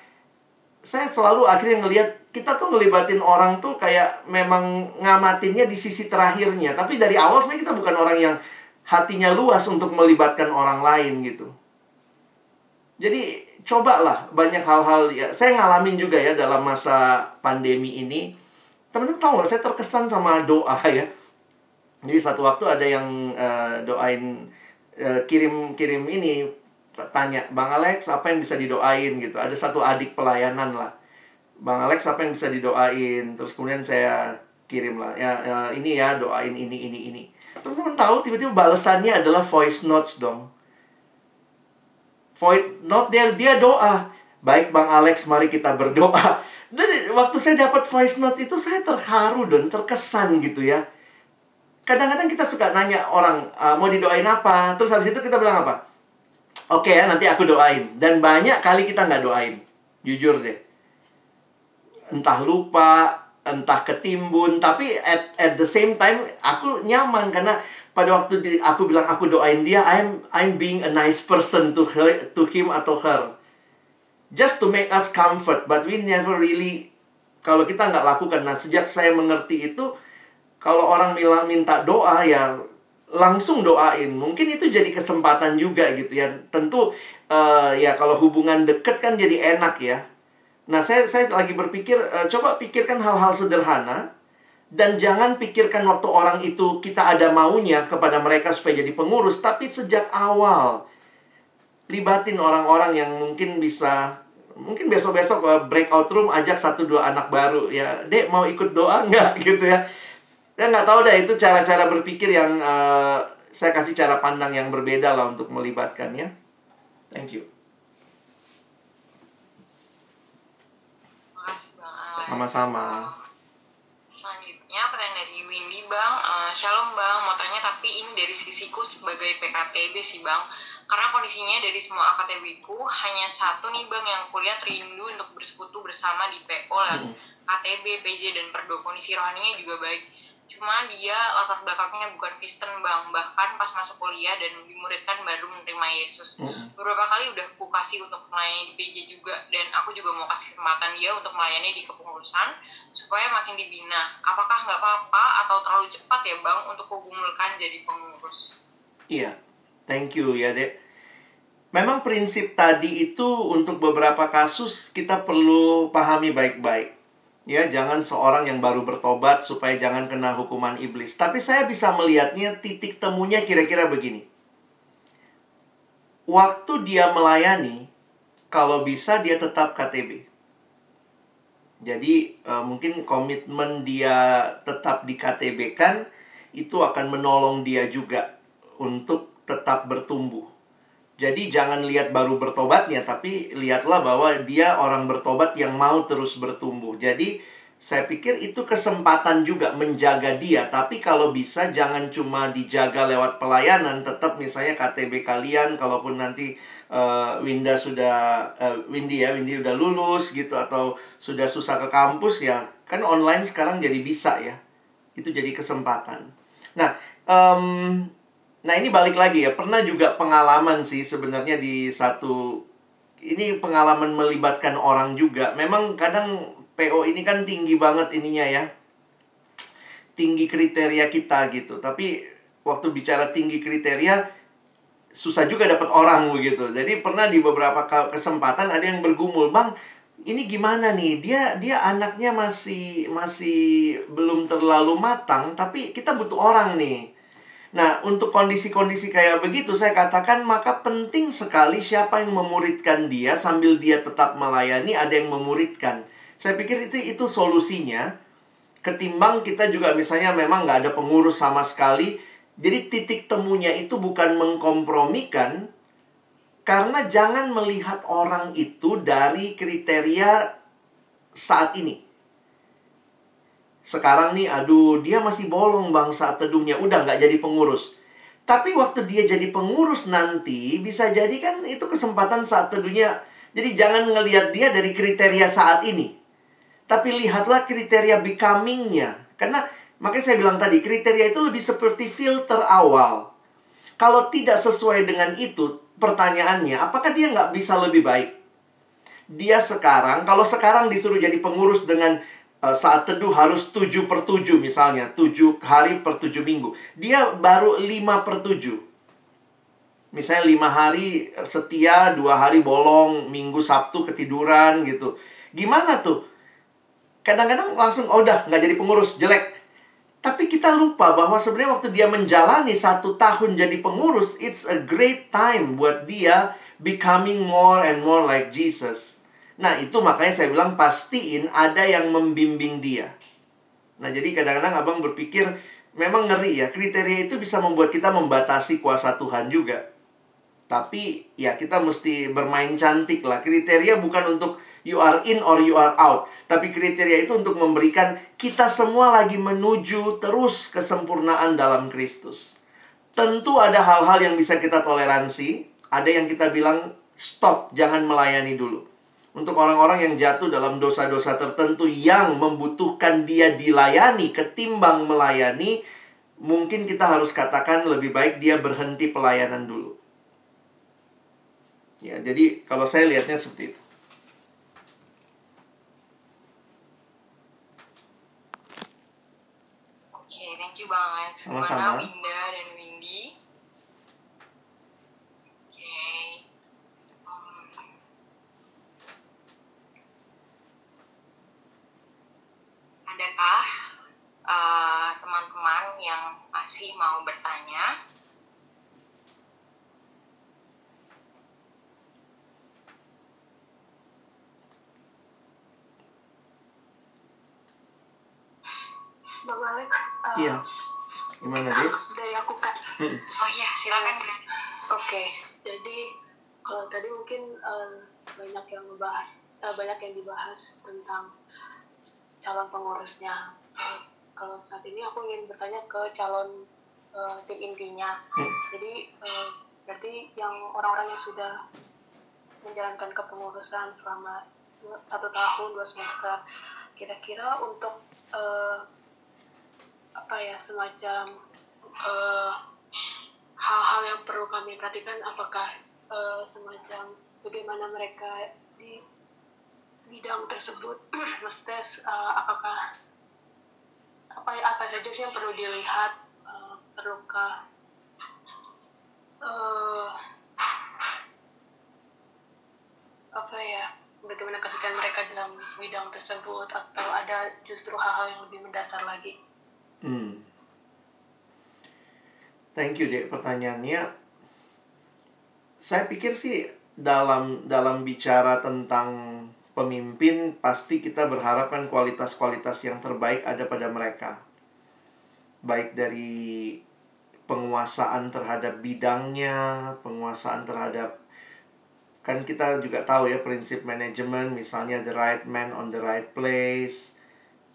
Saya selalu akhirnya ngelihat kita tuh ngelibatin orang tuh kayak memang ngamatinnya di sisi terakhirnya. Tapi dari awal sebenarnya kita bukan orang yang hatinya luas untuk melibatkan orang lain gitu. Jadi cobalah banyak hal-hal ya. Saya ngalamin juga ya dalam masa pandemi ini. Teman-teman tahu nggak saya terkesan sama doa ya. Jadi satu waktu ada yang uh, doain uh, kirim-kirim ini tanya, "Bang Alex, apa yang bisa didoain?" gitu. Ada satu adik pelayanan lah. Bang Alex apa yang bisa didoain? Terus kemudian saya kirim lah. Ya, ya ini ya doain ini ini ini. Teman-teman tahu tiba-tiba balasannya adalah voice notes dong. Voice note dia dia doa. Baik Bang Alex mari kita berdoa. Dan waktu saya dapat voice note itu saya terharu dan terkesan gitu ya. Kadang-kadang kita suka nanya orang uh, mau didoain apa? Terus habis itu kita bilang apa? Oke okay, ya nanti aku doain. Dan banyak kali kita nggak doain. Jujur deh entah lupa, entah ketimbun, tapi at at the same time aku nyaman karena pada waktu di, aku bilang aku doain dia, I'm I'm being a nice person to her, to him atau her. Just to make us comfort, but we never really kalau kita nggak lakukan. Nah, sejak saya mengerti itu kalau orang bilang minta doa ya langsung doain. Mungkin itu jadi kesempatan juga gitu ya. Tentu uh, ya kalau hubungan deket kan jadi enak ya Nah, saya saya lagi berpikir uh, coba pikirkan hal-hal sederhana dan jangan pikirkan waktu orang itu kita ada maunya kepada mereka supaya jadi pengurus, tapi sejak awal libatin orang-orang yang mungkin bisa mungkin besok-besok uh, breakout room ajak satu dua anak baru ya, dek mau ikut doa nggak gitu ya? Saya nggak tahu deh itu cara-cara berpikir yang uh, saya kasih cara pandang yang berbeda lah untuk melibatkannya. Thank you. Makasih Bang Alex. Sama-sama. Selanjutnya pertanyaan dari Windy bang, Eh, shalom bang, mau tanya tapi ini dari sisiku sebagai PKTB sih bang, karena kondisinya dari semua AKTB ku hanya satu nih bang yang kuliah rindu untuk bersekutu bersama di PO dan KTB, PJ dan Perdo. Kondisi rohaninya juga baik. Cuma dia latar belakangnya bukan Kristen bang, bahkan pas masuk kuliah dan dimuridkan baru menerima Yesus. Mm-mm. Beberapa kali udah aku kasih untuk melayani di PJ juga dan aku juga mau kasih kesempatan dia untuk melayani di kepengurusan supaya makin dibina. Apakah nggak apa-apa atau terlalu cepat ya bang untuk kugumulkan jadi pengurus? Iya, thank you ya dek. Memang prinsip tadi itu untuk beberapa kasus kita perlu pahami baik-baik. Ya, jangan seorang yang baru bertobat supaya jangan kena hukuman iblis. Tapi saya bisa melihatnya titik temunya kira-kira begini. Waktu dia melayani, kalau bisa dia tetap KTB. Jadi eh, mungkin komitmen dia tetap di KTB kan itu akan menolong dia juga untuk tetap bertumbuh. Jadi jangan lihat baru bertobatnya, tapi lihatlah bahwa dia orang bertobat yang mau terus bertumbuh. Jadi saya pikir itu kesempatan juga menjaga dia. Tapi kalau bisa jangan cuma dijaga lewat pelayanan, tetap misalnya KTB kalian, kalaupun nanti eh, Winda sudah eh, Windy ya, Windy udah lulus gitu atau sudah susah ke kampus ya, kan online sekarang jadi bisa ya. Itu jadi kesempatan. Nah, em, Nah ini balik lagi ya, pernah juga pengalaman sih sebenarnya di satu ini pengalaman melibatkan orang juga. Memang kadang PO ini kan tinggi banget ininya ya, tinggi kriteria kita gitu. Tapi waktu bicara tinggi kriteria susah juga dapat orang begitu. Jadi pernah di beberapa kesempatan ada yang bergumul, bang ini gimana nih dia dia anaknya masih masih belum terlalu matang tapi kita butuh orang nih Nah, untuk kondisi-kondisi kayak begitu, saya katakan maka penting sekali siapa yang memuridkan dia sambil dia tetap melayani, ada yang memuridkan. Saya pikir itu itu solusinya. Ketimbang kita juga misalnya memang nggak ada pengurus sama sekali. Jadi titik temunya itu bukan mengkompromikan, karena jangan melihat orang itu dari kriteria saat ini sekarang nih aduh dia masih bolong bang saat teduhnya. Udah nggak jadi pengurus. Tapi waktu dia jadi pengurus nanti bisa jadi kan itu kesempatan saat teduhnya. Jadi jangan ngelihat dia dari kriteria saat ini. Tapi lihatlah kriteria becomingnya. Karena makanya saya bilang tadi kriteria itu lebih seperti filter awal. Kalau tidak sesuai dengan itu pertanyaannya apakah dia nggak bisa lebih baik? Dia sekarang kalau sekarang disuruh jadi pengurus dengan saat teduh harus 7 per 7 misalnya 7 hari per 7 minggu. Dia baru 5 per 7 misalnya 5 hari setia dua hari bolong minggu sabtu ketiduran gitu. Gimana tuh? Kadang-kadang langsung oh udah nggak jadi pengurus jelek. Tapi kita lupa bahwa sebenarnya waktu dia menjalani satu tahun jadi pengurus it's a great time buat dia becoming more and more like Jesus Nah, itu makanya saya bilang pastiin ada yang membimbing dia. Nah, jadi kadang-kadang abang berpikir memang ngeri ya, kriteria itu bisa membuat kita membatasi kuasa Tuhan juga. Tapi ya kita mesti bermain cantik lah. Kriteria bukan untuk you are in or you are out. Tapi kriteria itu untuk memberikan kita semua lagi menuju terus kesempurnaan dalam Kristus. Tentu ada hal-hal yang bisa kita toleransi. Ada yang kita bilang stop, jangan melayani dulu untuk orang-orang yang jatuh dalam dosa-dosa tertentu yang membutuhkan dia dilayani ketimbang melayani, mungkin kita harus katakan lebih baik dia berhenti pelayanan dulu. Ya, jadi kalau saya lihatnya seperti itu. Oke, thank you banget. Sama-sama. Winda dan Windy? Oke. Hmm. Adakah eh, teman-teman yang masih mau bertanya? Bang Alex, uh, Iya. Gimana, Dek? dari aku kak. Hmm. Oh iya, silakan. Oke, jadi kalau tadi mungkin eh, banyak yang membahas, eh, banyak yang dibahas tentang calon pengurusnya. Kalau saat ini aku ingin bertanya ke calon eh, tim intinya. Hmm. Jadi eh, berarti yang orang-orang yang sudah menjalankan kepengurusan selama satu tahun dua semester, kira-kira untuk eh, apa ya semacam eh, hal-hal yang perlu kami perhatikan apakah eh, semacam bagaimana mereka di bidang tersebut maksudnya eh, apakah apa apa saja sih yang perlu dilihat Eh, perlukah eh, apa ya bagaimana kesetiaan mereka dalam bidang tersebut atau ada justru hal-hal yang lebih mendasar lagi Hmm. Thank you, Dek, pertanyaannya. Saya pikir sih dalam dalam bicara tentang pemimpin pasti kita berharapkan kualitas-kualitas yang terbaik ada pada mereka. Baik dari penguasaan terhadap bidangnya, penguasaan terhadap kan kita juga tahu ya prinsip manajemen misalnya the right man on the right place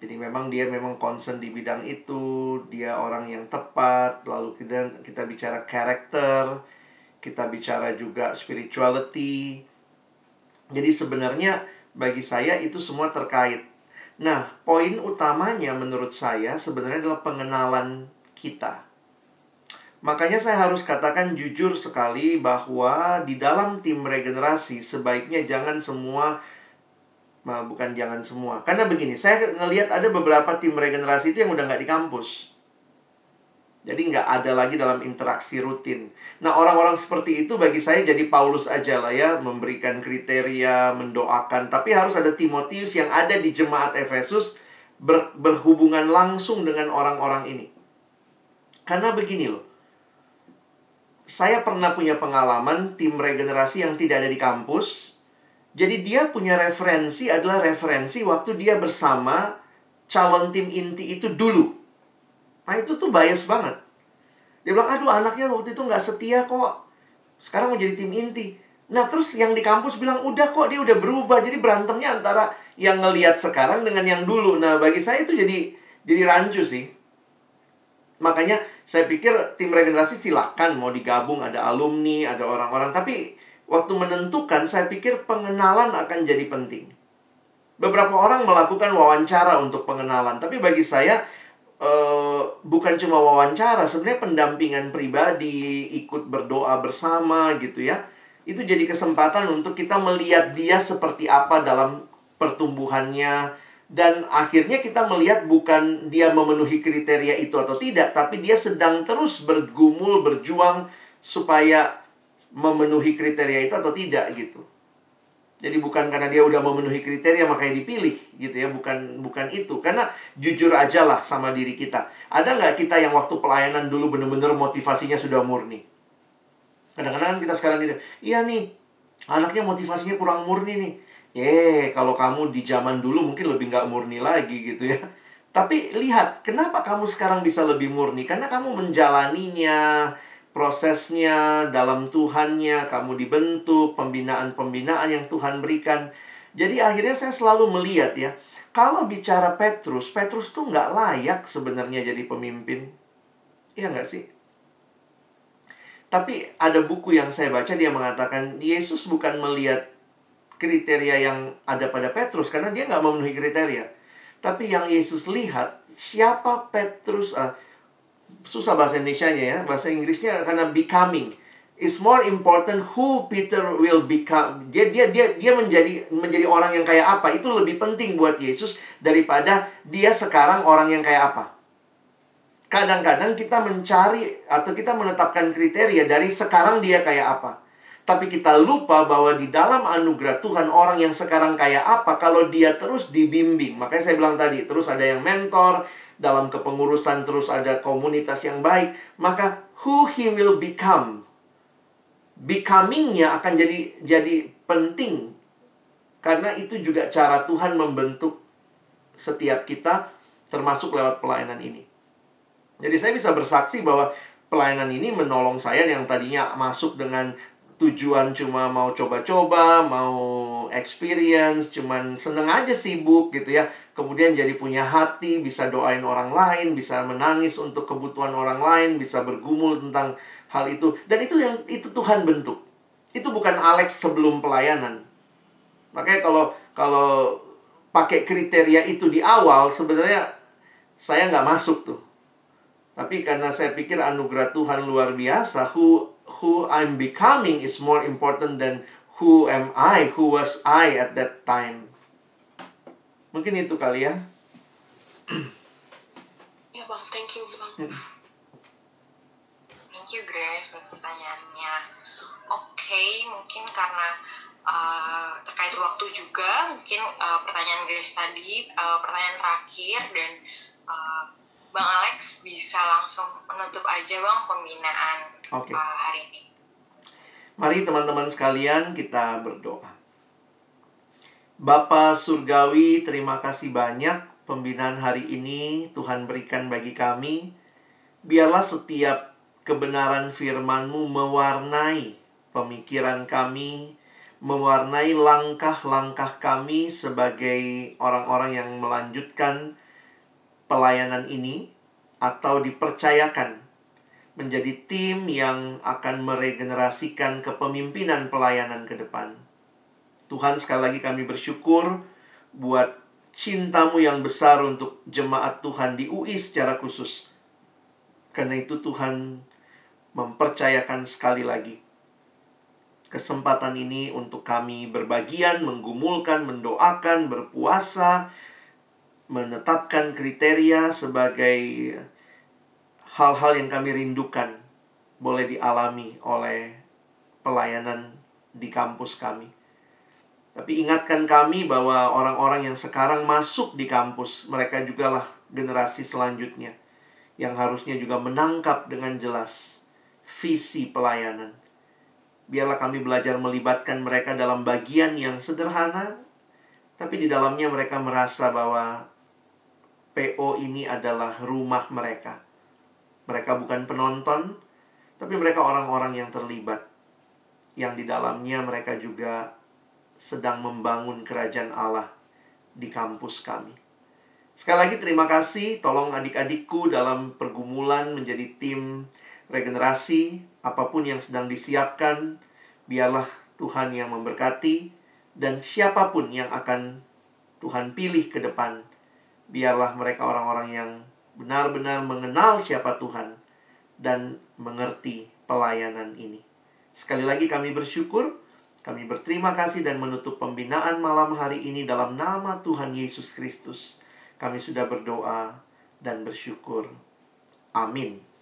jadi memang dia memang concern di bidang itu, dia orang yang tepat, lalu kita kita bicara karakter, kita bicara juga spirituality. Jadi sebenarnya bagi saya itu semua terkait. Nah, poin utamanya menurut saya sebenarnya adalah pengenalan kita. Makanya saya harus katakan jujur sekali bahwa di dalam tim regenerasi sebaiknya jangan semua bukan jangan semua. Karena begini, saya ngelihat ada beberapa tim regenerasi itu yang udah nggak di kampus. Jadi nggak ada lagi dalam interaksi rutin. Nah, orang-orang seperti itu bagi saya jadi Paulus aja lah ya, memberikan kriteria, mendoakan. Tapi harus ada Timotius yang ada di jemaat Efesus ber- berhubungan langsung dengan orang-orang ini. Karena begini loh, saya pernah punya pengalaman tim regenerasi yang tidak ada di kampus, jadi dia punya referensi adalah referensi waktu dia bersama calon tim inti itu dulu. Nah itu tuh bias banget. Dia bilang, aduh anaknya waktu itu nggak setia kok. Sekarang mau jadi tim inti. Nah terus yang di kampus bilang, udah kok dia udah berubah. Jadi berantemnya antara yang ngelihat sekarang dengan yang dulu. Nah bagi saya itu jadi jadi rancu sih. Makanya saya pikir tim regenerasi silahkan mau digabung ada alumni, ada orang-orang. Tapi waktu menentukan saya pikir pengenalan akan jadi penting. Beberapa orang melakukan wawancara untuk pengenalan, tapi bagi saya eh, bukan cuma wawancara, sebenarnya pendampingan pribadi, ikut berdoa bersama gitu ya. Itu jadi kesempatan untuk kita melihat dia seperti apa dalam pertumbuhannya dan akhirnya kita melihat bukan dia memenuhi kriteria itu atau tidak, tapi dia sedang terus bergumul, berjuang supaya memenuhi kriteria itu atau tidak gitu. Jadi bukan karena dia udah memenuhi kriteria makanya dipilih gitu ya, bukan bukan itu. Karena jujur aja lah sama diri kita. Ada nggak kita yang waktu pelayanan dulu bener-bener motivasinya sudah murni? Kadang-kadang kita sekarang gitu, iya nih, anaknya motivasinya kurang murni nih. Eh, kalau kamu di zaman dulu mungkin lebih nggak murni lagi gitu ya. Tapi lihat, kenapa kamu sekarang bisa lebih murni? Karena kamu menjalaninya, prosesnya dalam Tuhannya, kamu dibentuk, pembinaan-pembinaan yang Tuhan berikan. Jadi akhirnya saya selalu melihat ya, kalau bicara Petrus, Petrus tuh nggak layak sebenarnya jadi pemimpin. Iya nggak sih? Tapi ada buku yang saya baca, dia mengatakan, Yesus bukan melihat kriteria yang ada pada Petrus, karena dia nggak memenuhi kriteria. Tapi yang Yesus lihat, siapa Petrus, uh, susah bahasa Indonesia-nya ya, bahasa Inggrisnya karena becoming. It's more important who Peter will become. Dia dia dia dia menjadi menjadi orang yang kayak apa itu lebih penting buat Yesus daripada dia sekarang orang yang kayak apa. Kadang-kadang kita mencari atau kita menetapkan kriteria dari sekarang dia kayak apa. Tapi kita lupa bahwa di dalam anugerah Tuhan orang yang sekarang kayak apa kalau dia terus dibimbing. Makanya saya bilang tadi, terus ada yang mentor, dalam kepengurusan terus ada komunitas yang baik, maka who he will become becomingnya akan jadi jadi penting karena itu juga cara Tuhan membentuk setiap kita termasuk lewat pelayanan ini. Jadi saya bisa bersaksi bahwa pelayanan ini menolong saya yang tadinya masuk dengan tujuan cuma mau coba-coba, mau experience, cuman seneng aja sibuk gitu ya. Kemudian jadi punya hati, bisa doain orang lain, bisa menangis untuk kebutuhan orang lain, bisa bergumul tentang hal itu. Dan itu yang itu Tuhan bentuk. Itu bukan Alex sebelum pelayanan. Makanya kalau kalau pakai kriteria itu di awal sebenarnya saya nggak masuk tuh. Tapi karena saya pikir anugerah Tuhan luar biasa, who who I'm becoming is more important than who am I, who was I at that time. Mungkin itu kali ya. Ya bang, thank you bang. Thank you Grace buat pertanyaannya. Oke, mungkin karena uh, terkait waktu juga, mungkin uh, pertanyaan Grace tadi, uh, pertanyaan terakhir dan uh, Bang Alex bisa langsung menutup aja Bang pembinaan Oke. uh, hari ini. Mari teman-teman sekalian kita berdoa. Bapa Surgawi, terima kasih banyak pembinaan hari ini Tuhan berikan bagi kami. Biarlah setiap kebenaran firman-Mu mewarnai pemikiran kami, mewarnai langkah-langkah kami sebagai orang-orang yang melanjutkan pelayanan ini atau dipercayakan menjadi tim yang akan meregenerasikan kepemimpinan pelayanan ke depan. Tuhan sekali lagi kami bersyukur buat cintamu yang besar untuk jemaat Tuhan di UI secara khusus. Karena itu Tuhan mempercayakan sekali lagi kesempatan ini untuk kami berbagian, menggumulkan, mendoakan, berpuasa, menetapkan kriteria sebagai hal-hal yang kami rindukan boleh dialami oleh pelayanan di kampus kami. Tapi ingatkan kami bahwa orang-orang yang sekarang masuk di kampus, mereka jugalah generasi selanjutnya yang harusnya juga menangkap dengan jelas visi pelayanan. Biarlah kami belajar melibatkan mereka dalam bagian yang sederhana, tapi di dalamnya mereka merasa bahwa PO ini adalah rumah mereka. Mereka bukan penonton, tapi mereka orang-orang yang terlibat. Yang di dalamnya mereka juga sedang membangun kerajaan Allah di kampus kami. Sekali lagi terima kasih, tolong adik-adikku dalam pergumulan menjadi tim regenerasi, apa pun yang sedang disiapkan, biarlah Tuhan yang memberkati dan siapa pun yang akan Tuhan pilih ke depan, biarlah mereka orang-orang yang benar-benar mengenal siapa Tuhan dan mengerti pelayanan ini. Sekali lagi kami bersyukur, kami berterima kasih dan menutup pembinaan malam hari ini dalam nama Tuhan Yesus Kristus. Kami sudah berdoa dan bersyukur. Amin.